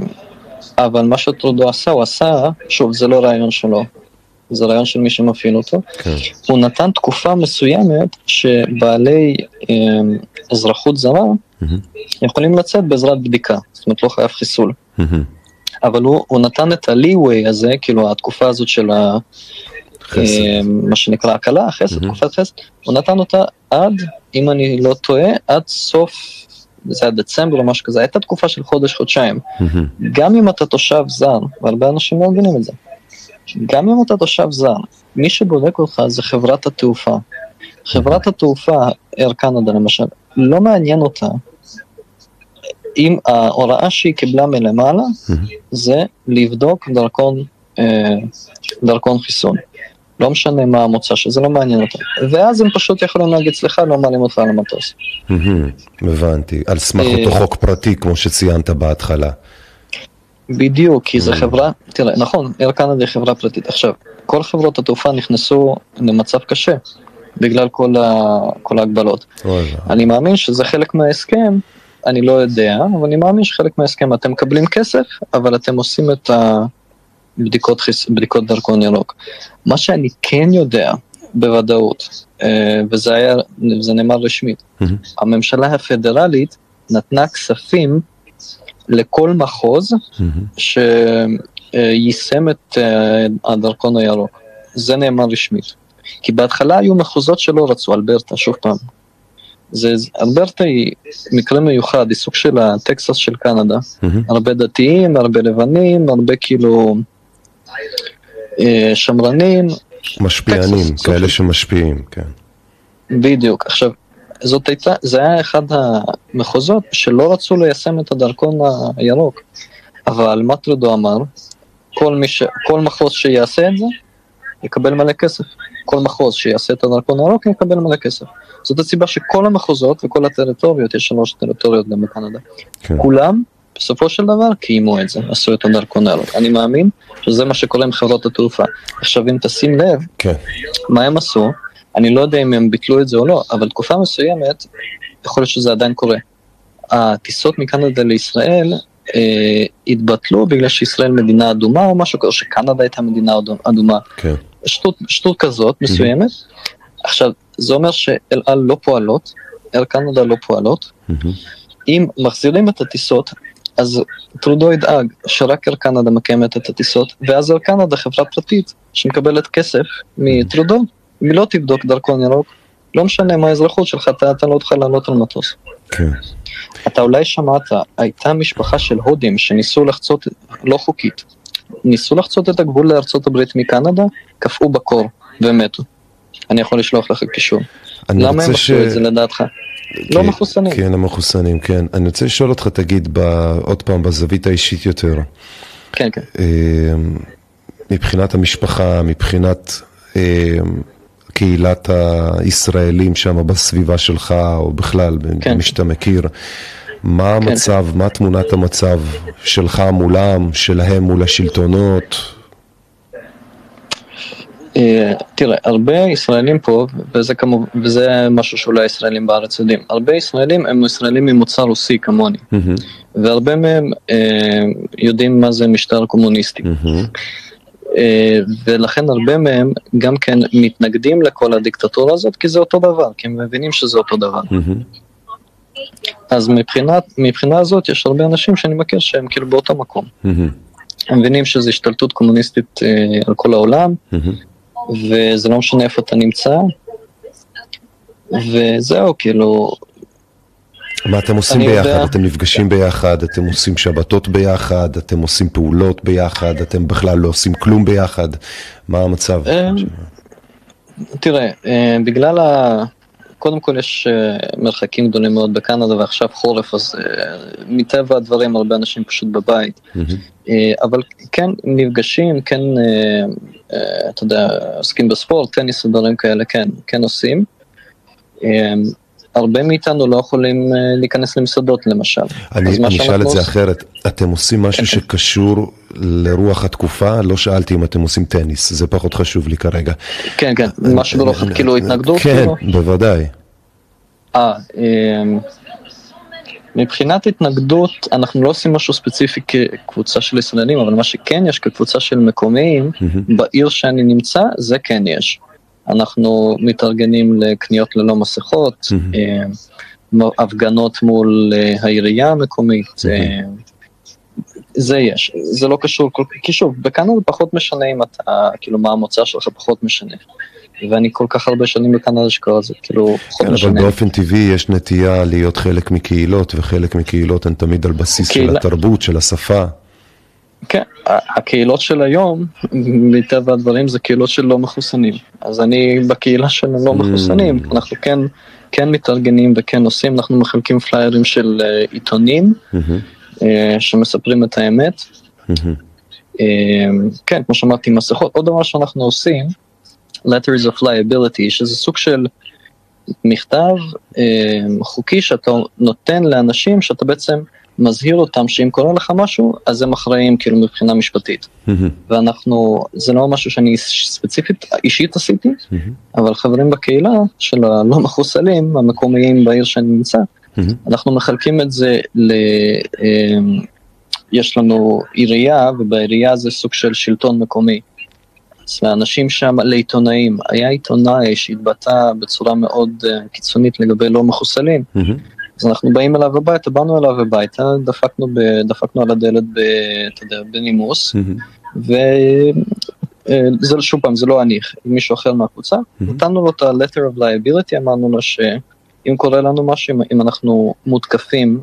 אבל מה שטרודו עשה, הוא עשה, שוב, זה לא רעיון שלו, זה רעיון של מי שמפעיל אותו. כן. הוא נתן תקופה מסוימת שבעלי אמ, אזרחות זרה. יכולים לצאת בעזרת בדיקה, זאת אומרת לא חייב חיסול. אבל הוא, הוא נתן את ה-leeway הזה, כאילו התקופה הזאת של ה... חסד. אה, מה שנקרא הקלה, חסד, מהמם. תקופת חסד, הוא נתן אותה עד, אם אני לא טועה, עד סוף, זה היה דצמבר או משהו כזה, הייתה תקופה של חודש-חודשיים. מהמם. גם אם אתה תושב זר, והרבה אנשים לא מבינים את זה, גם אם אתה תושב זר, מי שבודק אותך זה חברת התעופה. חברת התעופה, Air Canada למשל, לא מעניין אותה אם ההוראה שהיא קיבלה מלמעלה. זה לבדוק דרכון, אה, דרכון חיסון. לא משנה מה המוצא שזה לא מעניין אותם. ואז הם פשוט יכולים להגיד, סליחה, לא מעלים אותך על המטוס. הבנתי, על סמך אה, אותו חוק פרטי כמו שציינת בהתחלה. בדיוק, כי. זו חברה, תראה, נכון, איר קנדה היא חברה פרטית. עכשיו, כל חברות התעופה נכנסו למצב קשה, בגלל כל, ה, כל ההגבלות. אני מאמין שזה חלק מההסכם, אני לא יודע, אבל אני מאמין שחלק מההסכם אתם מקבלים כסף, אבל אתם עושים את הבדיקות חיס... בדיקות דרכון ירוק. מה שאני כן יודע בוודאות, אה, וזה היה, זה נאמר רשמית, מהמם. הממשלה הפדרלית נתנה כספים לכל מחוז מהמם. שיישם את אה, הדרכון הירוק. זה נאמר רשמית. כי בהתחלה היו מחוזות שלא רצו, אלברטה, שוב פעם. זה, אלברטה היא מקרה מיוחד, היא סוג של הטקסס של קנדה. מהמם. הרבה דתיים, הרבה לבנים, הרבה כאילו אה, שמרנים, משפיענים, טקסס, כאלה שמשפיעים, כן. בדיוק. עכשיו, זאת הייתה, זה היה אחד המחוזות שלא רצו ליישם את הדרכון הירוק. אבל מה טרודו אמר? כל, ש... כל מחוז שיעשה את זה, יקבל מלא כסף. כל מחוז שיעשה את הדרכון הירוק יקבל מלא כסף. זאת הסיבה שכל המחוזות וכל הטריטוריות, יש שלוש טריטוריות גם בקנדה, כן. כולם בסופו של דבר קיימו את זה, עשו את הדרכון הירוק. אני מאמין שזה מה שקורה עם חברות התעופה. עכשיו אם תשים לב, כן. מה הם עשו, אני לא יודע אם הם ביטלו את זה או לא, אבל תקופה מסוימת, יכול להיות שזה עדיין קורה. הטיסות מקנדה לישראל אה, התבטלו בגלל שישראל מדינה אדומה או משהו כזה, שקנדה הייתה מדינה אדומה. כן. שטות, שטות כזאת מסוימת. עכשיו, זה אומר שאל על לא פועלות, אל קנדה לא פועלות. מהמם. אם מחזירים את הטיסות, אז טרודו ידאג שרק אל קנדה מקיימת את הטיסות, ואז אל קנדה חברה פרטית שמקבלת כסף מטרודו, אם היא לא תבדוק דרכון ירוק, לא משנה מה האזרחות שלך, אתה, אתה לא תוכל לעלות על מטוס. כן. אתה אולי שמעת, הייתה משפחה של הודים שניסו לחצות, לא חוקית, ניסו לחצות את הגבול לארצות הברית מקנדה, קפאו בקור ומתו. אני יכול לשלוח לך קישור. למה הם עשו את זה לדעתך? לא מחוסנים. כן, המחוסנים, כן. אני רוצה לשאול אותך, תגיד, עוד פעם, בזווית האישית יותר. כן, כן. מבחינת המשפחה, מבחינת קהילת הישראלים שם בסביבה שלך, או בכלל, כן. מי שאתה מכיר, מה המצב, כן. מה תמונת המצב שלך מולם, שלהם מול השלטונות? אה, תראה, הרבה ישראלים פה, וזה, כמו, וזה משהו שאולי ישראלים בארץ יודעים, הרבה ישראלים הם ישראלים ממוצא רוסי כמוני, mm-hmm. והרבה מהם אה, יודעים מה זה משטר קומוניסטי. Mm-hmm. אה, ולכן הרבה מהם גם כן מתנגדים לכל הדיקטטורה הזאת, כי זה אותו דבר, כי הם מבינים שזה אותו דבר. Mm-hmm. אז מבחינת, מבחינה הזאת יש הרבה אנשים שאני מכיר שהם כאילו באותו מקום. Mm-hmm. הם מבינים שזו השתלטות קומוניסטית אה, על כל העולם, mm-hmm. וזה לא משנה איפה אתה נמצא, וזהו, כאילו... מה אתם עושים ביחד? יודע... אתם נפגשים ביחד, אתם עושים שבתות ביחד, אתם עושים פעולות ביחד, אתם בכלל לא עושים כלום ביחד? מה המצב? אה, תראה, אה, בגלל ה... קודם כל יש uh, מרחקים גדולים מאוד בקנדה ועכשיו חורף, אז uh, מטבע הדברים הרבה אנשים פשוט בבית. Mm-hmm. Uh, אבל כן נפגשים, כן, אתה יודע, עוסקים בספורט, טניס ודברים כאלה, כן, כן עושים. הרבה מאיתנו לא יכולים uh, להיכנס למסעדות למשל. אני אשאל את זה אחרת, אתם עושים משהו כן, כן. שקשור לרוח התקופה? לא שאלתי אם אתם עושים טניס, זה פחות חשוב לי כרגע. כן, כן, משהו ברוח, כאילו התנגדות? כן, בוודאי. אה, אמ, מבחינת התנגדות, אנחנו לא עושים משהו ספציפי כקבוצה של ישראלים, אבל מה שכן יש כקבוצה של מקומיים. בעיר שאני נמצא, זה כן יש. אנחנו מתארגנים לקניות ללא מסכות, mm-hmm. הפגנות מול אה, העירייה המקומית, mm-hmm. זה יש, זה לא קשור, כי שוב, בקנדה פחות משנה אם אתה, כאילו מה המוצא שלך פחות משנה. ואני כל כך הרבה שנים בקנדה שקרה זה כאילו פחות כן, משנה. אבל באופן טבעי יש נטייה להיות חלק מקהילות, וחלק מקהילות הן תמיד על בסיס קהילה... של התרבות, של השפה. כן, הקהילות של היום, מטבע הדברים, זה קהילות של לא מחוסנים. אז אני בקהילה של לא מחוסנים, mm. אנחנו כן, כן מתארגנים וכן עושים, אנחנו מחלקים פליירים של uh, עיתונים, mm-hmm. uh, שמספרים את האמת. Mm-hmm. Uh, כן, כמו שאמרתי, מסכות. עוד דבר שאנחנו עושים, letters of liability, שזה סוג של מכתב אה, חוקי שאתה נותן לאנשים שאתה בעצם מזהיר אותם שאם קורה לך משהו, אז הם אחראים כאילו מבחינה משפטית. Mm-hmm. ואנחנו, זה לא משהו שאני ספציפית, אישית עשיתי, mm-hmm. אבל חברים בקהילה של הלא מחוסלים, המקומיים בעיר שאני נמצא, mm-hmm. אנחנו מחלקים את זה ל... אה, יש לנו עירייה, ובעירייה זה סוג של שלטון מקומי. לאנשים שם, לעיתונאים. היה עיתונאי שהתבטא בצורה מאוד uh, קיצונית לגבי לא מחוסלים, mm-hmm. אז אנחנו באים אליו הביתה, באנו אליו הביתה, דפקנו, ב, דפקנו על הדלת, ב, אתה יודע, בנימוס, mm-hmm. וזה uh, שוב פעם, זה לא אני, מישהו אחר מהקבוצה, mm-hmm. נתנו לו את ה-letter of liability, אמרנו לו שאם קורה לנו משהו, אם אנחנו מותקפים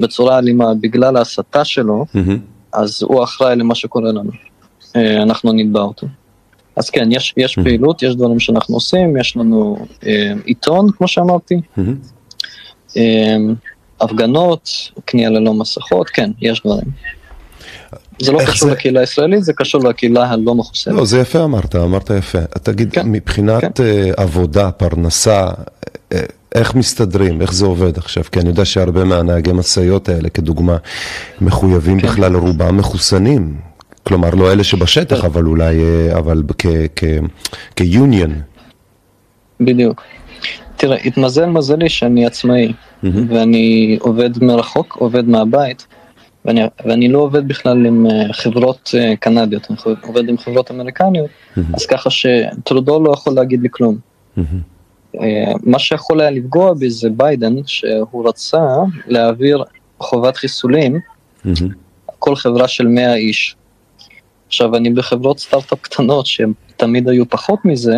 בצורה אלימה בגלל ההסתה שלו, mm-hmm. אז הוא אחראי למה שקורה לנו. Uh, אנחנו נתבע אותו. אז כן, יש, יש. פעילות, יש דברים שאנחנו עושים, יש לנו אה, עיתון, כמו שאמרתי, mm-hmm. אה, הפגנות, קנייה ללא מסכות, כן, יש דברים. זה לא קשור זה... לקהילה הישראלית, זה קשור לקהילה הלא מחוסנת. לא, זה יפה אמרת, אמרת יפה. תגיד, כן, מבחינת כן. uh, עבודה, פרנסה, uh, איך מסתדרים, איך זה עובד עכשיו? כי אני יודע שהרבה מהנהגי משאיות האלה, כדוגמה, מחויבים כן. בכלל רובם מחוסנים. כלומר, לא אלה שבשטח, כן. אבל אולי, אה, אבל כ-union. בדיוק. תראה, התמזל מזלי שאני עצמאי, mm-hmm. ואני עובד מרחוק, עובד מהבית, ואני, ואני לא עובד בכלל עם אה, חברות אה, קנדיות, אני עובד עם חברות אמריקניות, mm-hmm. אז ככה שטרודו לא יכול להגיד לי כלום. Mm-hmm. מה שיכול היה לפגוע בי זה ביידן, שהוא רצה להעביר חובת חיסולים כל חברה של 100 איש. עכשיו, אני בחברות סטארט-אפ קטנות שהן תמיד היו פחות מזה,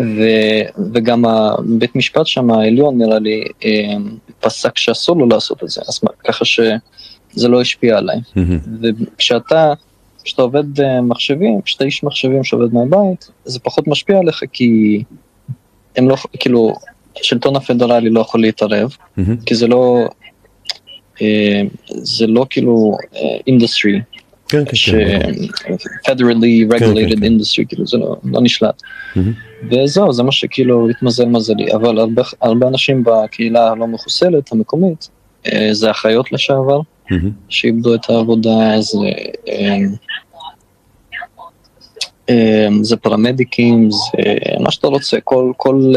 ו, וגם הבית משפט שם העליון נראה לי אה, פסק שאסור לו לעשות את זה, אז ככה שזה לא השפיע עליי. וכשאתה, כשאתה עובד אה, מחשבים, כשאתה איש מחשבים שעובד מהבית, זה פחות משפיע עליך כי הם לא, כאילו, השלטון הפדרלי לא יכול להתערב, כי זה לא, אה, זה לא כאילו industry. כן, כן, כן. federally regulated industry, כאילו זה לא, לא נשלט. וזהו, זה מה שכאילו התמזל מזלי, אבל הרבה, הרבה אנשים בקהילה הלא מחוסנת, המקומית, אה, זה אחיות לשעבר, שאיבדו את העבודה, זה, אה, אה, זה פרמדיקים, זה מה שאתה רוצה, כל, כל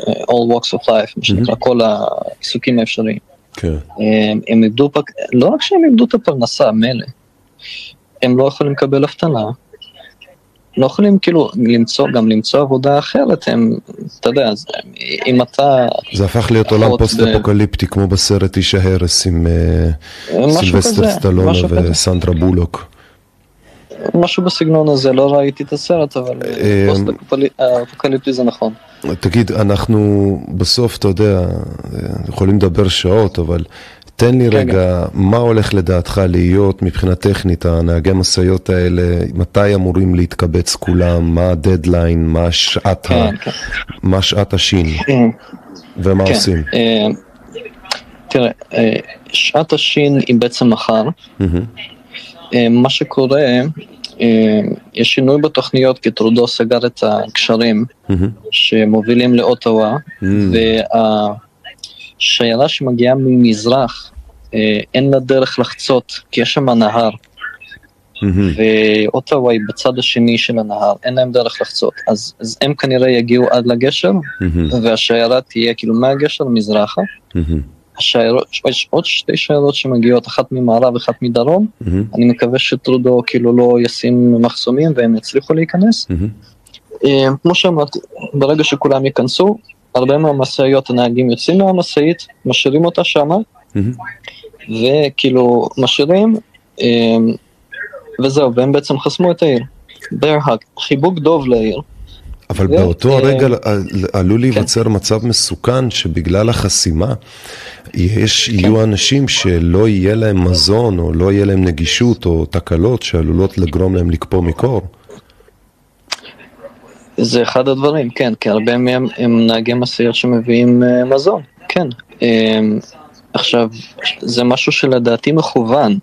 all walks of life, מה שנקרא, כל העיסוקים האפשריים. כן. הם איבדו, לא רק שהם איבדו את הפרנסה, מילא. הם לא יכולים לקבל אבטלה, לא יכולים כאילו למצוא, גם למצוא עבודה אחרת, הם, אתה יודע, אם אתה... זה הפך להיות עולם פוסט-אפוקליפטי, כמו בסרט איש ההרס עם אה, סילבסטר סטלונה וסנדרה בולוק. משהו בסגנון הזה, לא ראיתי את הסרט, אבל אה, פוסט-אפוקליפטי זה נכון. תגיד, אנחנו בסוף, אתה יודע, יכולים לדבר שעות, אבל תן לי כן, רגע, מה הולך לדעתך להיות מבחינה טכנית, הנהגי משאיות האלה, מתי אמורים להתקבץ כולם, מה הדדליין, מה שעת, כן, ה... כן. מה שעת השי"ן, ומה כן. עושים? אה, תראה, אה, שעת השין היא בעצם מחר. אה, מה שקורה, יש שינוי בתוכניות כי טרודו סגר את הקשרים שמובילים לאוטווה, וה... שיירה שמגיעה ממזרח, אה, אין לה דרך לחצות, כי יש שם נהר. ואוטווה היא בצד השני של הנהר, אין להם דרך לחצות. אז, אז הם כנראה יגיעו עד לגשר, והשיירה תהיה כאילו מהגשר מזרחה. השיירות, יש עוד שתי שיירות שמגיעות, אחת ממערב, אחת מדרום. אני מקווה שטרודו כאילו לא ישים מחסומים והם יצליחו להיכנס. אה, כמו שאמרתי, ברגע שכולם ייכנסו, הרבה מהמשאיות הנהגים יוצאים מהמשאית, משאירים אותה שמה, וכאילו משאירים, אמ, וזהו, והם בעצם חסמו את העיר. ברהק, חיבוק דוב לעיר. אבל ו... באותו הרגע עלול כן. להיווצר כן. מצב מסוכן שבגלל החסימה יש, כן. יהיו אנשים שלא יהיה להם מזון או לא יהיה להם נגישות או תקלות שעלולות לגרום להם לקפוא מקור. זה אחד הדברים, כן, כי הרבה מהם הם נהגי משאיות שמביאים uh, מזון, כן. Um, עכשיו, זה משהו שלדעתי מכוון,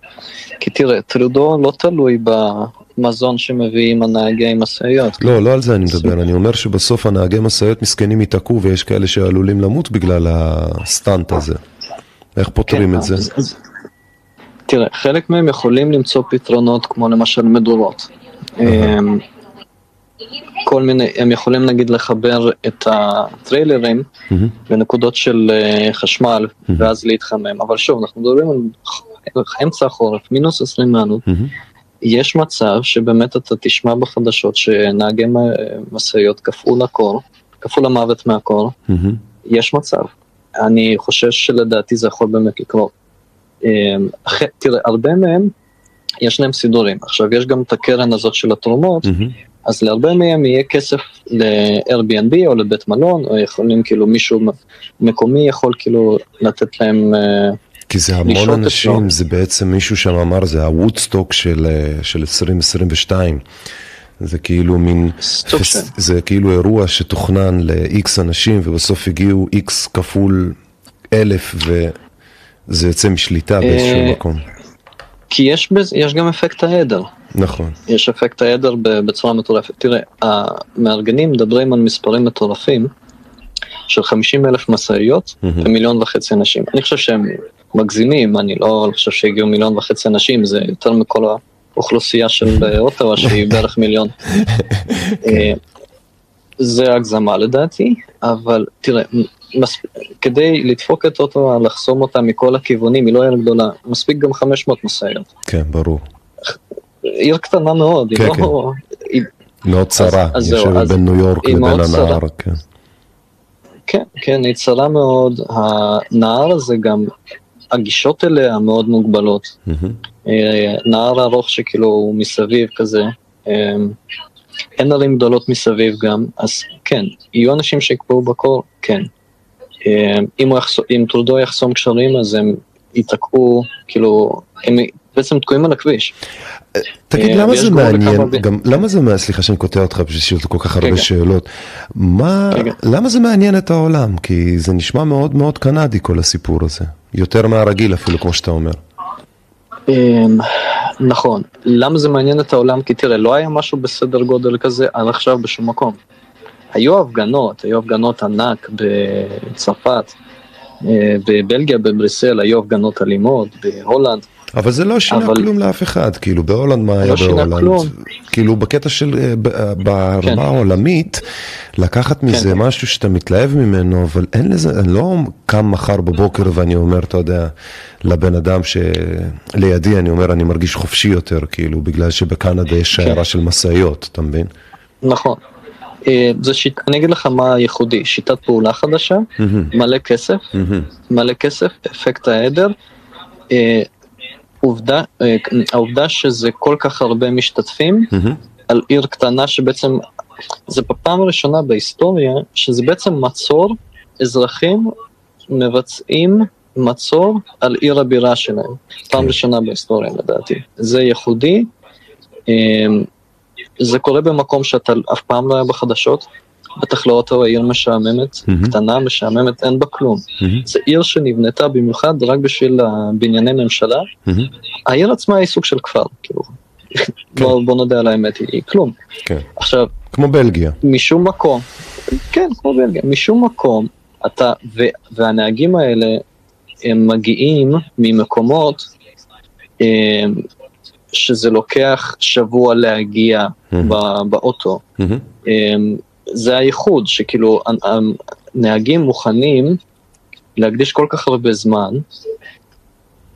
כי תראה, טרודו לא תלוי במזון שמביאים הנהגי משאיות. לא, לא על זה אני מדבר, אני אומר שבסוף הנהגי משאיות מסכנים ייתקעו ויש כאלה שעלולים למות בגלל הסטאנט הזה. איך פותרים כן, את זה? תראה, חלק מהם יכולים למצוא פתרונות כמו למשל מדורות. כל מיני, הם יכולים נגיד לחבר את הטריילרים mm-hmm. לנקודות של uh, חשמל mm-hmm. ואז להתחמם, אבל שוב, אנחנו מדברים על אמצע החורף, מינוס 20 מעלות, mm-hmm. יש מצב שבאמת אתה תשמע בחדשות שנהגי משאיות קפאו לקור, קפאו למוות מהקור, mm-hmm. יש מצב. אני חושש שלדעתי זה יכול באמת לקרות. אמ, תראה, הרבה מהם, יש להם סידורים. עכשיו, יש גם את הקרן הזאת של התרומות, mm-hmm. אז להרבה מהם יהיה כסף ל-Airbnb או לבית מלון, או יכולים כאילו מישהו מקומי יכול כאילו לתת להם... אה, כי זה המון אנשים, זה בעצם מישהו שם אמר, זה הוודסטוק של, אה, של 2022. זה כאילו מין, פס, זה כאילו אירוע שתוכנן ל-X אנשים ובסוף הגיעו X כפול אלף וזה יוצא משליטה באיזשהו אה, מקום. כי יש, יש גם אפקט העדר. נכון. יש אפקט העדר בצורה מטורפת. תראה, המארגנים מדברים על מספרים מטורפים של 50 אלף משאיות. ומיליון וחצי אנשים. אני חושב שהם מגזימים, אני לא חושב שהגיעו מיליון וחצי אנשים, זה יותר מכל האוכלוסייה של אוטווה שהיא בערך מיליון. אה, זה הגזמה לדעתי, אבל תראה, מס... כדי לדפוק את אוטווה, לחסום אותה מכל הכיוונים, היא לא עיר גדולה, מספיק גם 500 משאיות. כן, ברור. עיר קטנה מאוד, כן, היא כן. לא... היא... מאוד צרה, היא יושבת בין ניו יורק לבין הנהר, כן. כן, כן, היא צרה מאוד, הנהר הזה גם הגישות אליה מאוד מוגבלות. אה, נהר ארוך שכאילו הוא מסביב כזה, אה, אין ערים גדולות מסביב גם, אז כן, יהיו אנשים שיקפאו בקור, כן. אה, אם, יחס... אם טרודו יחסום קשרים אז הם ייתקעו, כאילו, הם בעצם תקועים על הכביש. תגיד, למה זה מעניין, גם, למה זה, סליחה שאני קוטע אותך בשביל שיש כל כך הרבה שאלות, מה, למה זה מעניין את העולם? כי זה נשמע מאוד מאוד קנדי כל הסיפור הזה, יותר מהרגיל אפילו, כמו שאתה אומר. אמ, נכון, למה זה מעניין את העולם? כי תראה, לא היה משהו בסדר גודל כזה עד עכשיו בשום מקום. היו הפגנות, היו הפגנות ענק בצרפת, אה, בבלגיה, בבריסל, היו הפגנות אלימות, בהולנד. אבל זה לא שינה אבל... כלום לאף אחד, כאילו בהולנד מה היה לא בהולנד? כלום. כאילו בקטע של, אה, אה, ברמה כן. העולמית, לקחת מזה כן. משהו שאתה מתלהב ממנו, אבל אין לזה, אני לא קם מחר בבוקר ואני אומר, אתה יודע, לבן אדם שלידי, אני אומר, אני מרגיש חופשי יותר, כאילו, בגלל שבקנדה יש כן. שיירה של משאיות, אתה מבין? נכון. אה, זה שיט, אני אגיד לך מה ייחודי, שיטת פעולה חדשה, mm-hmm. מלא כסף, mm-hmm. מלא כסף, אפקט העדר. עובדה, אה, העובדה שזה כל כך הרבה משתתפים mm-hmm. על עיר קטנה שבעצם, זה בפעם הראשונה בהיסטוריה, שזה בעצם מצור, אזרחים מבצעים מצור על עיר הבירה שלהם. פעם כן. ראשונה בהיסטוריה לדעתי. זה ייחודי, אה, זה קורה במקום שאתה אף פעם לא היה בחדשות, בטח לא אותו עיר משעממת, mm-hmm. קטנה, משעממת, אין בה כלום. Mm-hmm. זו עיר שנבנתה במיוחד רק בשביל הבנייני ממשלה. Mm-hmm. העיר עצמה היא סוג של כפר, כאילו. כן. בוא, בוא נודה על האמת, היא כלום. כן. עכשיו... כמו בלגיה. משום מקום, כן, כמו בלגיה, משום מקום, אתה, ו, והנהגים האלה, הם מגיעים ממקומות הם, שזה לוקח שבוע להגיע mm-hmm. באוטו. Mm-hmm. הם, זה הייחוד, שכאילו הנהגים מוכנים להקדיש כל כך הרבה זמן,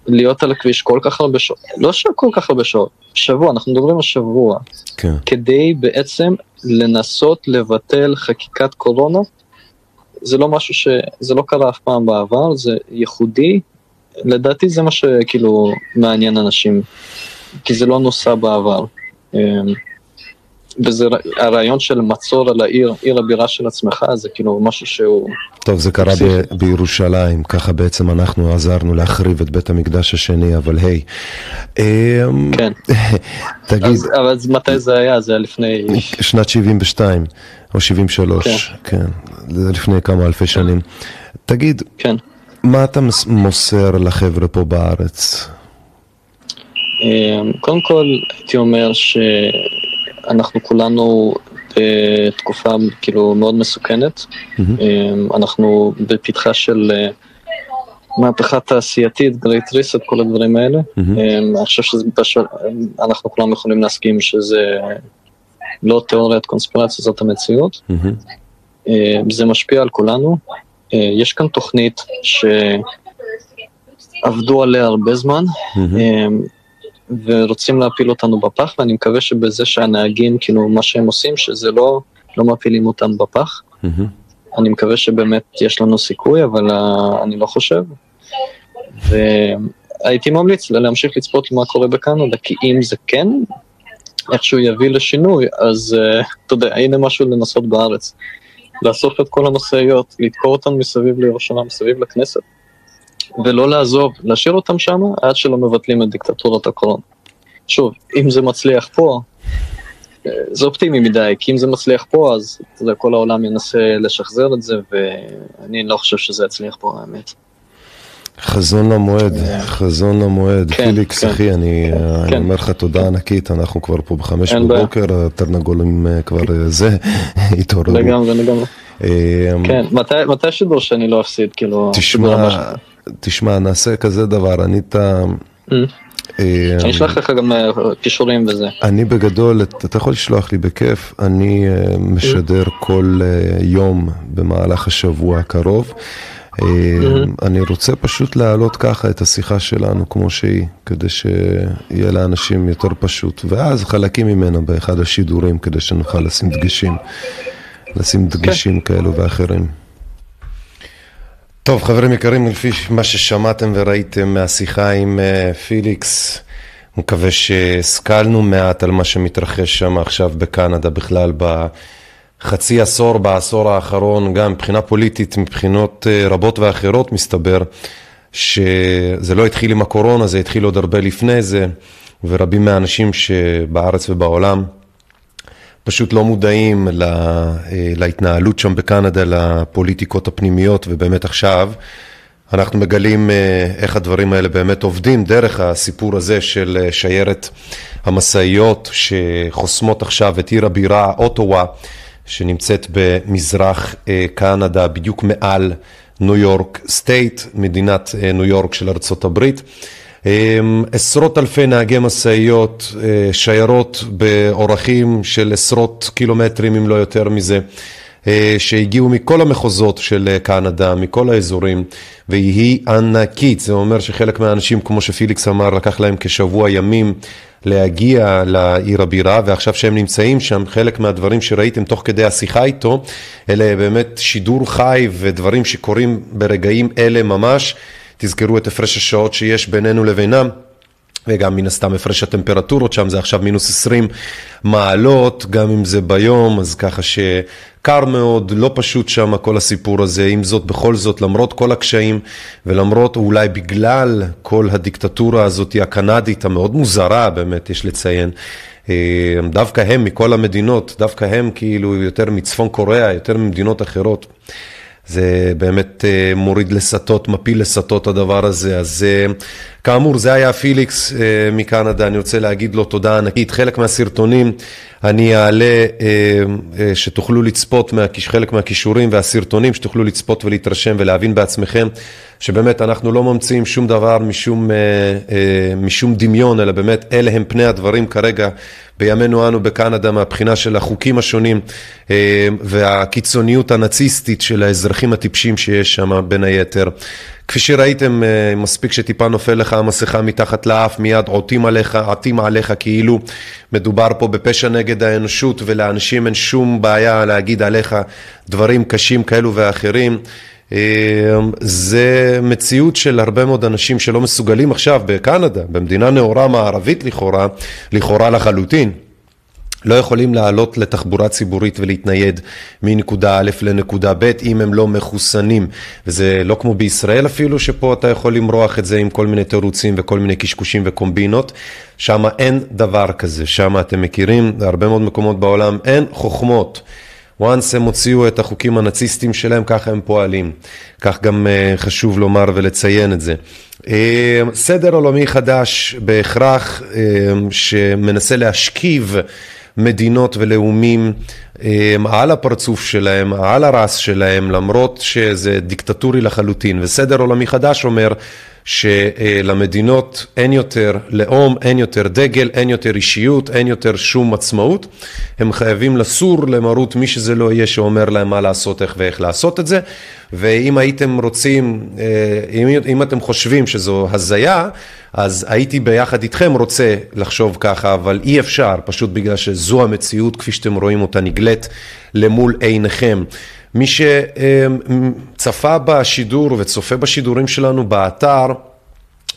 להיות על הכביש כל כך הרבה שעות, לא כל כך הרבה שעות, שבוע, אנחנו מדברים על שבוע, כן. כדי בעצם לנסות לבטל חקיקת קורונה, זה לא משהו ש... זה לא קרה אף פעם בעבר, זה ייחודי, לדעתי זה מה שכאילו מעניין אנשים, כי זה לא נוסע בעבר. וזה הרעיון של מצור על העיר, עיר הבירה של עצמך, זה כאילו משהו שהוא... טוב, זה קרה ב- בירושלים, ככה בעצם אנחנו עזרנו להחריב את בית המקדש השני, אבל היי. אמ, כן. תגיד... אז, אבל אז מתי זה היה? זה היה לפני... שנת 72, או 73, כן. כן. זה לפני כמה אלפי שנים. תגיד, כן. מה אתה מוסר לחבר'ה פה בארץ? אמ, קודם כל, הייתי אומר ש... אנחנו כולנו בתקופה כאילו מאוד מסוכנת. Mm-hmm. אנחנו בפתחה של אה, מהפכה תעשייתית, גרייט ריסט, כל הדברים האלה. Mm-hmm. אני חושב שאנחנו כולם יכולים להסכים שזה לא תיאוריית קונספירציה, זאת המציאות. Mm-hmm. זה משפיע על כולנו. אה, יש כאן תוכנית שעבדו עליה הרבה זמן. Mm-hmm. ורוצים להפיל אותנו בפח, ואני מקווה שבזה שהנהגים, כאילו, מה שהם עושים, שזה לא, לא מפילים אותם בפח. Mm-hmm. אני מקווה שבאמת יש לנו סיכוי, אבל uh, אני לא חושב. והייתי ממליץ להמשיך לצפות מה קורה בקנדה, כי אם זה כן, איכשהו יביא לשינוי, אז uh, אתה יודע, הנה משהו לנסות בארץ. לאסוף את כל המשאיות, לתקור אותן מסביב לירושלים, מסביב לכנסת. ולא לעזוב, להשאיר אותם שם עד שלא מבטלים את דיקטטורת הקורונה. שוב, אם זה מצליח פה, אה, זה אופטימי מדי, כי אם זה מצליח פה, אז יודע, כל העולם ינסה לשחזר את זה, ואני לא חושב שזה יצליח פה, האמת. חזון למועד, חזון למועד. כן, פיליקס, כן. אחי, אני, כן. אני אומר לך תודה ענקית, אנחנו כבר פה בחמש בבוקר, התרנגולים אה, כבר אה, זה, התעוררו. לגמרי, לגמרי. כן, מתי, מתי השידור שאני לא אפסיד, כאילו... תשמע, תשמע, נעשה כזה דבר, אני את ה... Mm. אה, אני אשלח לך גם אה, קישורים וזה. אני בגדול, אתה יכול לשלוח לי בכיף, אני אה, משדר כל יום במהלך השבוע הקרוב. אני רוצה פשוט להעלות ככה את השיחה שלנו כמו שהיא, כדי שיהיה לאנשים יותר פשוט, ואז חלקים ממנה באחד השידורים, כדי שנוכל לשים דגשים, לשים דגשים כן. כאלו ואחרים. טוב, חברים יקרים, לפי מה ששמעתם וראיתם מהשיחה עם uh, פיליקס, מקווה שהשכלנו מעט על מה שמתרחש שם עכשיו בקנדה בכלל בחצי עשור, בעשור האחרון, גם מבחינה פוליטית, מבחינות uh, רבות ואחרות מסתבר שזה לא התחיל עם הקורונה, זה התחיל עוד הרבה לפני זה, ורבים מהאנשים שבארץ ובעולם פשוט לא מודעים לה, אה, להתנהלות שם בקנדה, לפוליטיקות הפנימיות, ובאמת עכשיו אנחנו מגלים אה, איך הדברים האלה באמת עובדים דרך הסיפור הזה של אה, שיירת המשאיות שחוסמות עכשיו את עיר הבירה אוטואה, שנמצאת במזרח קנדה, בדיוק מעל ניו יורק state, מדינת ניו יורק של ארצות הברית. אמ, עשרות אלפי נהגי משאיות, אה, שיירות באורכים של עשרות קילומטרים אם לא יותר מזה, אה, שהגיעו מכל המחוזות של אה, קנדה, מכל האזורים, והיא ענקית, זה אומר שחלק מהאנשים, כמו שפיליקס אמר, לקח להם כשבוע ימים להגיע לעיר הבירה, ועכשיו שהם נמצאים שם, חלק מהדברים שראיתם תוך כדי השיחה איתו, אלה באמת שידור חי ודברים שקורים ברגעים אלה ממש. תזכרו את הפרש השעות שיש בינינו לבינם. וגם מן הסתם הפרש הטמפרטורות שם זה עכשיו מינוס 20 מעלות, גם אם זה ביום, אז ככה שקר מאוד, לא פשוט שם כל הסיפור הזה, עם זאת, בכל זאת, למרות כל הקשיים ולמרות אולי בגלל כל הדיקטטורה הזאת הקנדית המאוד מוזרה באמת, יש לציין, אה, דווקא הם מכל המדינות, דווקא הם כאילו יותר מצפון קוריאה, יותר ממדינות אחרות. זה באמת אה, מוריד לסטות, מפיל לסטות הדבר הזה. אז אה, כאמור, זה היה פיליקס אה, מקנדה, אני רוצה להגיד לו תודה ענקית. חלק מהסרטונים אני אעלה, שתוכלו לצפות חלק מהכישורים והסרטונים, שתוכלו לצפות ולהתרשם ולהבין בעצמכם, שבאמת אנחנו לא ממציאים שום דבר משום, משום דמיון, אלא באמת אלה הם פני הדברים כרגע בימינו אנו בקנדה מהבחינה של החוקים השונים והקיצוניות הנאציסטית של האזרחים הטיפשים שיש שם בין היתר. כפי שראיתם, אה, מספיק שטיפה נופל לך המסכה מתחת לאף, מיד עוטים עליך, עטים עליך כאילו מדובר פה בפשע נגד האנושות ולאנשים אין שום בעיה להגיד עליך דברים קשים כאלו ואחרים. אה, זה מציאות של הרבה מאוד אנשים שלא מסוגלים עכשיו בקנדה, במדינה נאורה מערבית לכאורה, לכאורה לחלוטין. לא יכולים לעלות לתחבורה ציבורית ולהתנייד מנקודה א' לנקודה ב' אם הם לא מחוסנים. וזה לא כמו בישראל אפילו, שפה אתה יכול למרוח את זה עם כל מיני תירוצים וכל מיני קשקושים וקומבינות. שם אין דבר כזה, שם אתם מכירים, בהרבה מאוד מקומות בעולם אין חוכמות. once הם הוציאו את החוקים הנאציסטיים שלהם, ככה הם פועלים. כך גם uh, חשוב לומר ולציין את זה. Uh, סדר עולמי חדש בהכרח uh, שמנסה להשכיב מדינות ולאומים על הפרצוף שלהם, על הרס שלהם, למרות שזה דיקטטורי לחלוטין. וסדר עולמי חדש אומר שלמדינות אין יותר לאום, אין יותר דגל, אין יותר אישיות, אין יותר שום עצמאות. הם חייבים לסור למרות מי שזה לא יהיה שאומר להם מה לעשות, איך ואיך לעשות את זה. ואם הייתם רוצים, אה, אם, אם אתם חושבים שזו הזיה, אז הייתי ביחד איתכם רוצה לחשוב ככה, אבל אי אפשר, פשוט בגלל שזו המציאות כפי שאתם רואים אותה נגלית למול עיניכם. מי שצפה בשידור וצופה בשידורים שלנו באתר,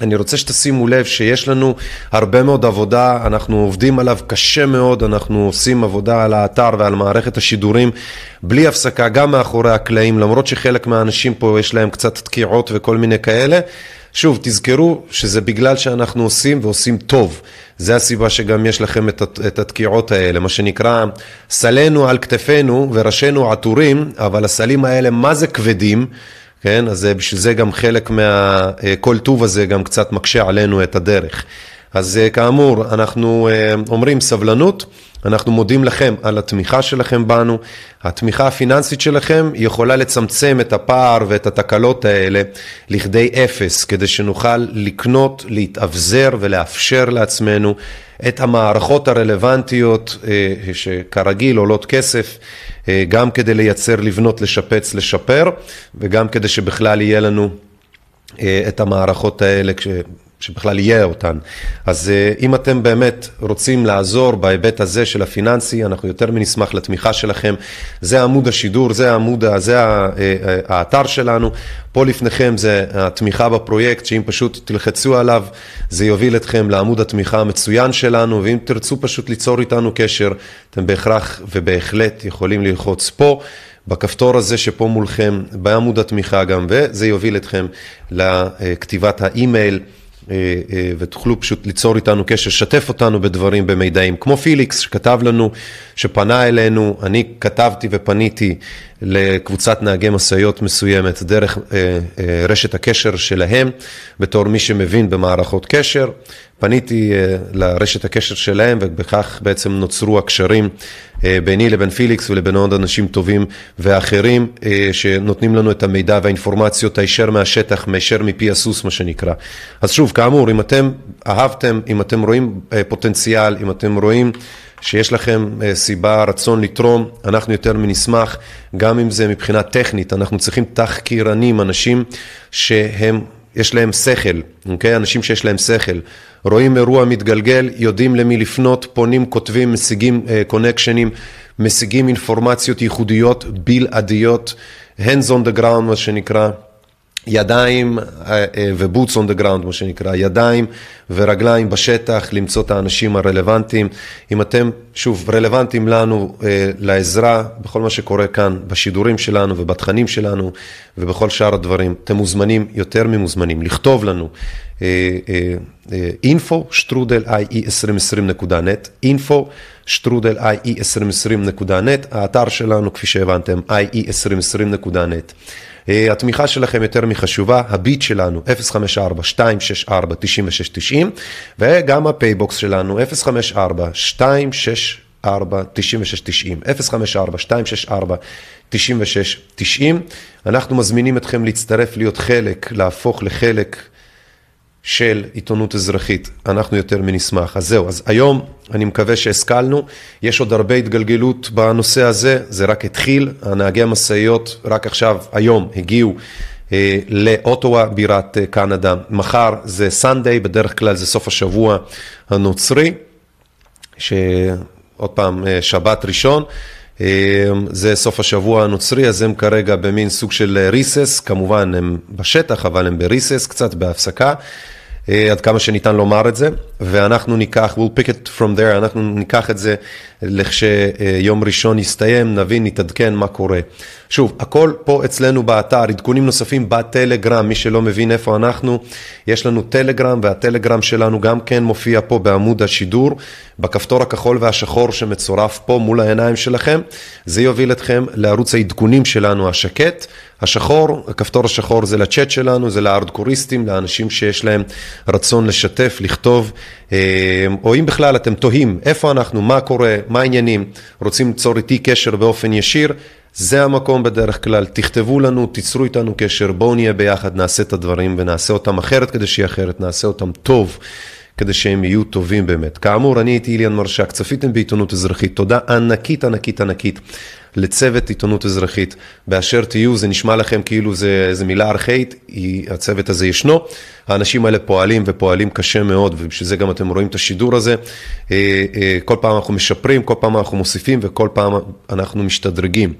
אני רוצה שתשימו לב שיש לנו הרבה מאוד עבודה, אנחנו עובדים עליו קשה מאוד, אנחנו עושים עבודה על האתר ועל מערכת השידורים בלי הפסקה, גם מאחורי הקלעים, למרות שחלק מהאנשים פה יש להם קצת תקיעות וכל מיני כאלה. שוב, תזכרו שזה בגלל שאנחנו עושים ועושים טוב. זה הסיבה שגם יש לכם את, את התקיעות האלה, מה שנקרא, סלינו על כתפינו וראשינו עטורים, אבל הסלים האלה מה זה כבדים, כן? אז בשביל זה גם חלק מהכל טוב הזה גם קצת מקשה עלינו את הדרך. אז כאמור, אנחנו אה, אומרים סבלנות. אנחנו מודים לכם על התמיכה שלכם בנו. התמיכה הפיננסית שלכם יכולה לצמצם את הפער ואת התקלות האלה לכדי אפס, כדי שנוכל לקנות, להתאבזר ולאפשר לעצמנו את המערכות הרלוונטיות אה, שכרגיל עולות כסף, אה, גם כדי לייצר, לבנות, לשפץ, לשפר, וגם כדי שבכלל יהיה לנו אה, את המערכות האלה שבכלל יהיה אותן. אז אה, אם אתם באמת רוצים לעזור בהיבט הזה של הפיננסי, אנחנו יותר מנשמח לתמיכה שלכם. זה עמוד השידור, זה העמוד, זה אה, אה, האתר שלנו. פה לפניכם זה התמיכה בפרויקט, שאם פשוט תלחצו עליו, זה יוביל אתכם לעמוד התמיכה המצוין שלנו, ואם תרצו פשוט ליצור איתנו קשר, אתם בהכרח ובהחלט יכולים ללחוץ פה. בכפתור הזה שפה מולכם, בעמוד התמיכה גם, וזה יוביל אתכם לכתיבת האימייל. אה, אה, ותוכלו פשוט ליצור איתנו קשר, שתף אותנו בדברים, במידעים, כמו פיליקס שכתב לנו, שפנה אלינו, אני כתבתי ופניתי לקבוצת נהגי משאיות מסוימת דרך אה, רשת הקשר שלהם, בתור מי שמבין במערכות קשר. פניתי לרשת הקשר שלהם ובכך בעצם נוצרו הקשרים ביני לבין פיליקס ולבין עוד אנשים טובים ואחרים שנותנים לנו את המידע והאינפורמציות הישר מהשטח, הישר מפי הסוס מה שנקרא. אז שוב, כאמור, אם אתם אהבתם, אם אתם רואים פוטנציאל, אם אתם רואים שיש לכם סיבה, רצון לתרום, אנחנו יותר מנשמח, גם אם זה מבחינה טכנית, אנחנו צריכים תחקירנים, אנשים שהם, יש להם שכל, אוקיי? אנשים שיש להם שכל. רואים אירוע מתגלגל, יודעים למי לפנות, פונים, כותבים, משיגים קונקשנים, משיגים אינפורמציות ייחודיות, בלעדיות, hands on the ground מה שנקרא. ידיים ו boots on the ground, מה שנקרא, ידיים ורגליים בשטח, למצוא את האנשים הרלוונטיים. אם אתם, שוב, רלוונטיים לנו, אה, לעזרה, בכל מה שקורה כאן, בשידורים שלנו ובתכנים שלנו ובכל שאר הדברים, אתם מוזמנים, יותר ממוזמנים, לכתוב לנו info שטרודל ie2020.net, info שטרודל ie2020.net, האתר שלנו, כפי שהבנתם, ie2020.net. התמיכה שלכם יותר מחשובה, הביט שלנו 054-264-9690 וגם הפייבוקס שלנו 054-264-9690, 054-264-9690. אנחנו מזמינים אתכם להצטרף, להיות חלק, להפוך לחלק של עיתונות אזרחית, אנחנו יותר מנשמח. אז זהו, אז היום אני מקווה שהשכלנו, יש עוד הרבה התגלגלות בנושא הזה, זה רק התחיל, הנהגי המשאיות רק עכשיו, היום, הגיעו אה, לאוטואה, בירת אה, קנדה, מחר זה סנדיי, בדרך כלל זה סוף השבוע הנוצרי, שעוד פעם, אה, שבת ראשון. אה, זה סוף השבוע הנוצרי, אז הם כרגע במין סוג של ריסס, כמובן הם בשטח, אבל הם בריסס קצת, בהפסקה. עד כמה שניתן לומר את זה, ואנחנו ניקח, we'll pick it from there, אנחנו ניקח את זה לכשיום ראשון יסתיים, נבין, נתעדכן מה קורה. שוב, הכל פה אצלנו באתר, עדכונים נוספים בטלגרם, מי שלא מבין איפה אנחנו, יש לנו טלגרם, והטלגרם שלנו גם כן מופיע פה בעמוד השידור, בכפתור הכחול והשחור שמצורף פה מול העיניים שלכם, זה יוביל אתכם לערוץ העדכונים שלנו השקט. השחור, הכפתור השחור זה לצ'אט שלנו, זה לארדקוריסטים, לאנשים שיש להם רצון לשתף, לכתוב, או אם בכלל אתם תוהים איפה אנחנו, מה קורה, מה העניינים, רוצים ליצור איתי קשר באופן ישיר, זה המקום בדרך כלל, תכתבו לנו, תיצרו איתנו קשר, בואו נהיה ביחד, נעשה את הדברים ונעשה אותם אחרת כדי שיהיה אחרת, נעשה אותם טוב. כדי שהם יהיו טובים באמת. כאמור, אני הייתי איליאן מרשק, צפיתם בעיתונות אזרחית, תודה ענקית ענקית ענקית לצוות עיתונות אזרחית. באשר תהיו, זה נשמע לכם כאילו זה, זה מילה ארכאית, הצוות הזה ישנו. האנשים האלה פועלים ופועלים קשה מאוד, ובשביל זה גם אתם רואים את השידור הזה. אה, אה, כל פעם אנחנו משפרים, כל פעם אנחנו מוסיפים וכל פעם אנחנו משתדרגים.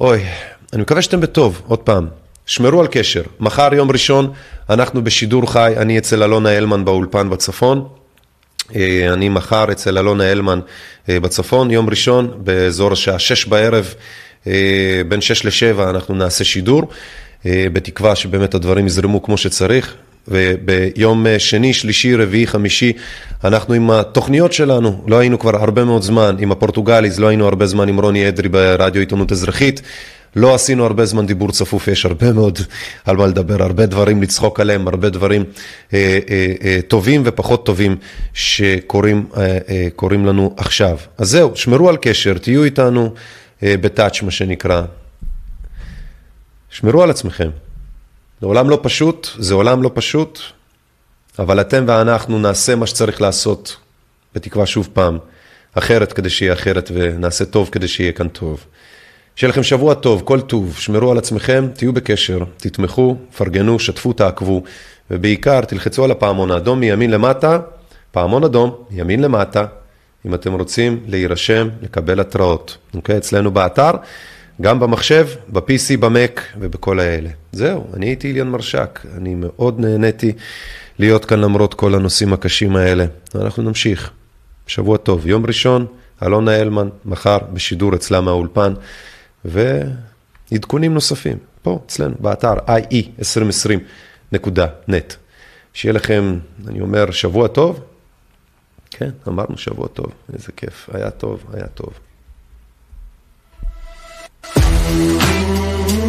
אוי, אני מקווה שאתם בטוב, עוד פעם. שמרו על קשר. מחר, יום ראשון, אנחנו בשידור חי, אני אצל אלונה הלמן באולפן בצפון. אה, אני מחר אצל אלונה הלמן אה, בצפון, יום ראשון, באזור השעה שש בערב, אה, בין שש לשבע אנחנו נעשה שידור, בתקווה שבאמת הדברים יזרמו כמו שצריך. וביום שני, שלישי, רביעי, חמישי, אנחנו עם התוכניות שלנו, לא היינו כבר הרבה מאוד זמן, עם הפורטוגליז, לא היינו הרבה זמן עם רוני אדרי ברדיו עיתונות אזרחית. לא עשינו הרבה זמן דיבור צפוף, יש הרבה מאוד על מה לדבר, הרבה דברים לצחוק עליהם, הרבה דברים אה, אה, אה, טובים ופחות טובים שקורים אה, אה, לנו עכשיו. אז זהו, שמרו על קשר, תהיו איתנו אה, בטאץ' מה שנקרא. שמרו על עצמכם. זה עולם לא פשוט, זה עולם לא פשוט, אבל אתם ואנחנו נעשה מה שצריך לעשות, בתקווה שוב פעם, אחרת כדי שיהיה אחרת, ונעשה טוב כדי שיהיה כאן טוב. שיהיה לכם שבוע טוב, כל טוב, שמרו על עצמכם, תהיו בקשר, תתמכו, פרגנו, שתפו, תעקבו, ובעיקר תלחצו על הפעמון האדום מימין למטה, פעמון אדום, ימין למטה, אם אתם רוצים להירשם, לקבל התראות, אוקיי? אצלנו באתר, גם במחשב, ב-PC, במק ובכל האלה. זהו, אני הייתי איליאן מרשק, אני מאוד נהניתי להיות כאן למרות כל הנושאים הקשים האלה. אנחנו נמשיך. שבוע טוב, יום ראשון, אלונה אלמן, מחר בשידור אצלה מהאולפן, ועדכונים נוספים, פה אצלנו, באתר ie2020.net. שיהיה לכם, אני אומר, שבוע טוב. כן, אמרנו שבוע טוב, איזה כיף, היה טוב, היה טוב. Mm-hmm.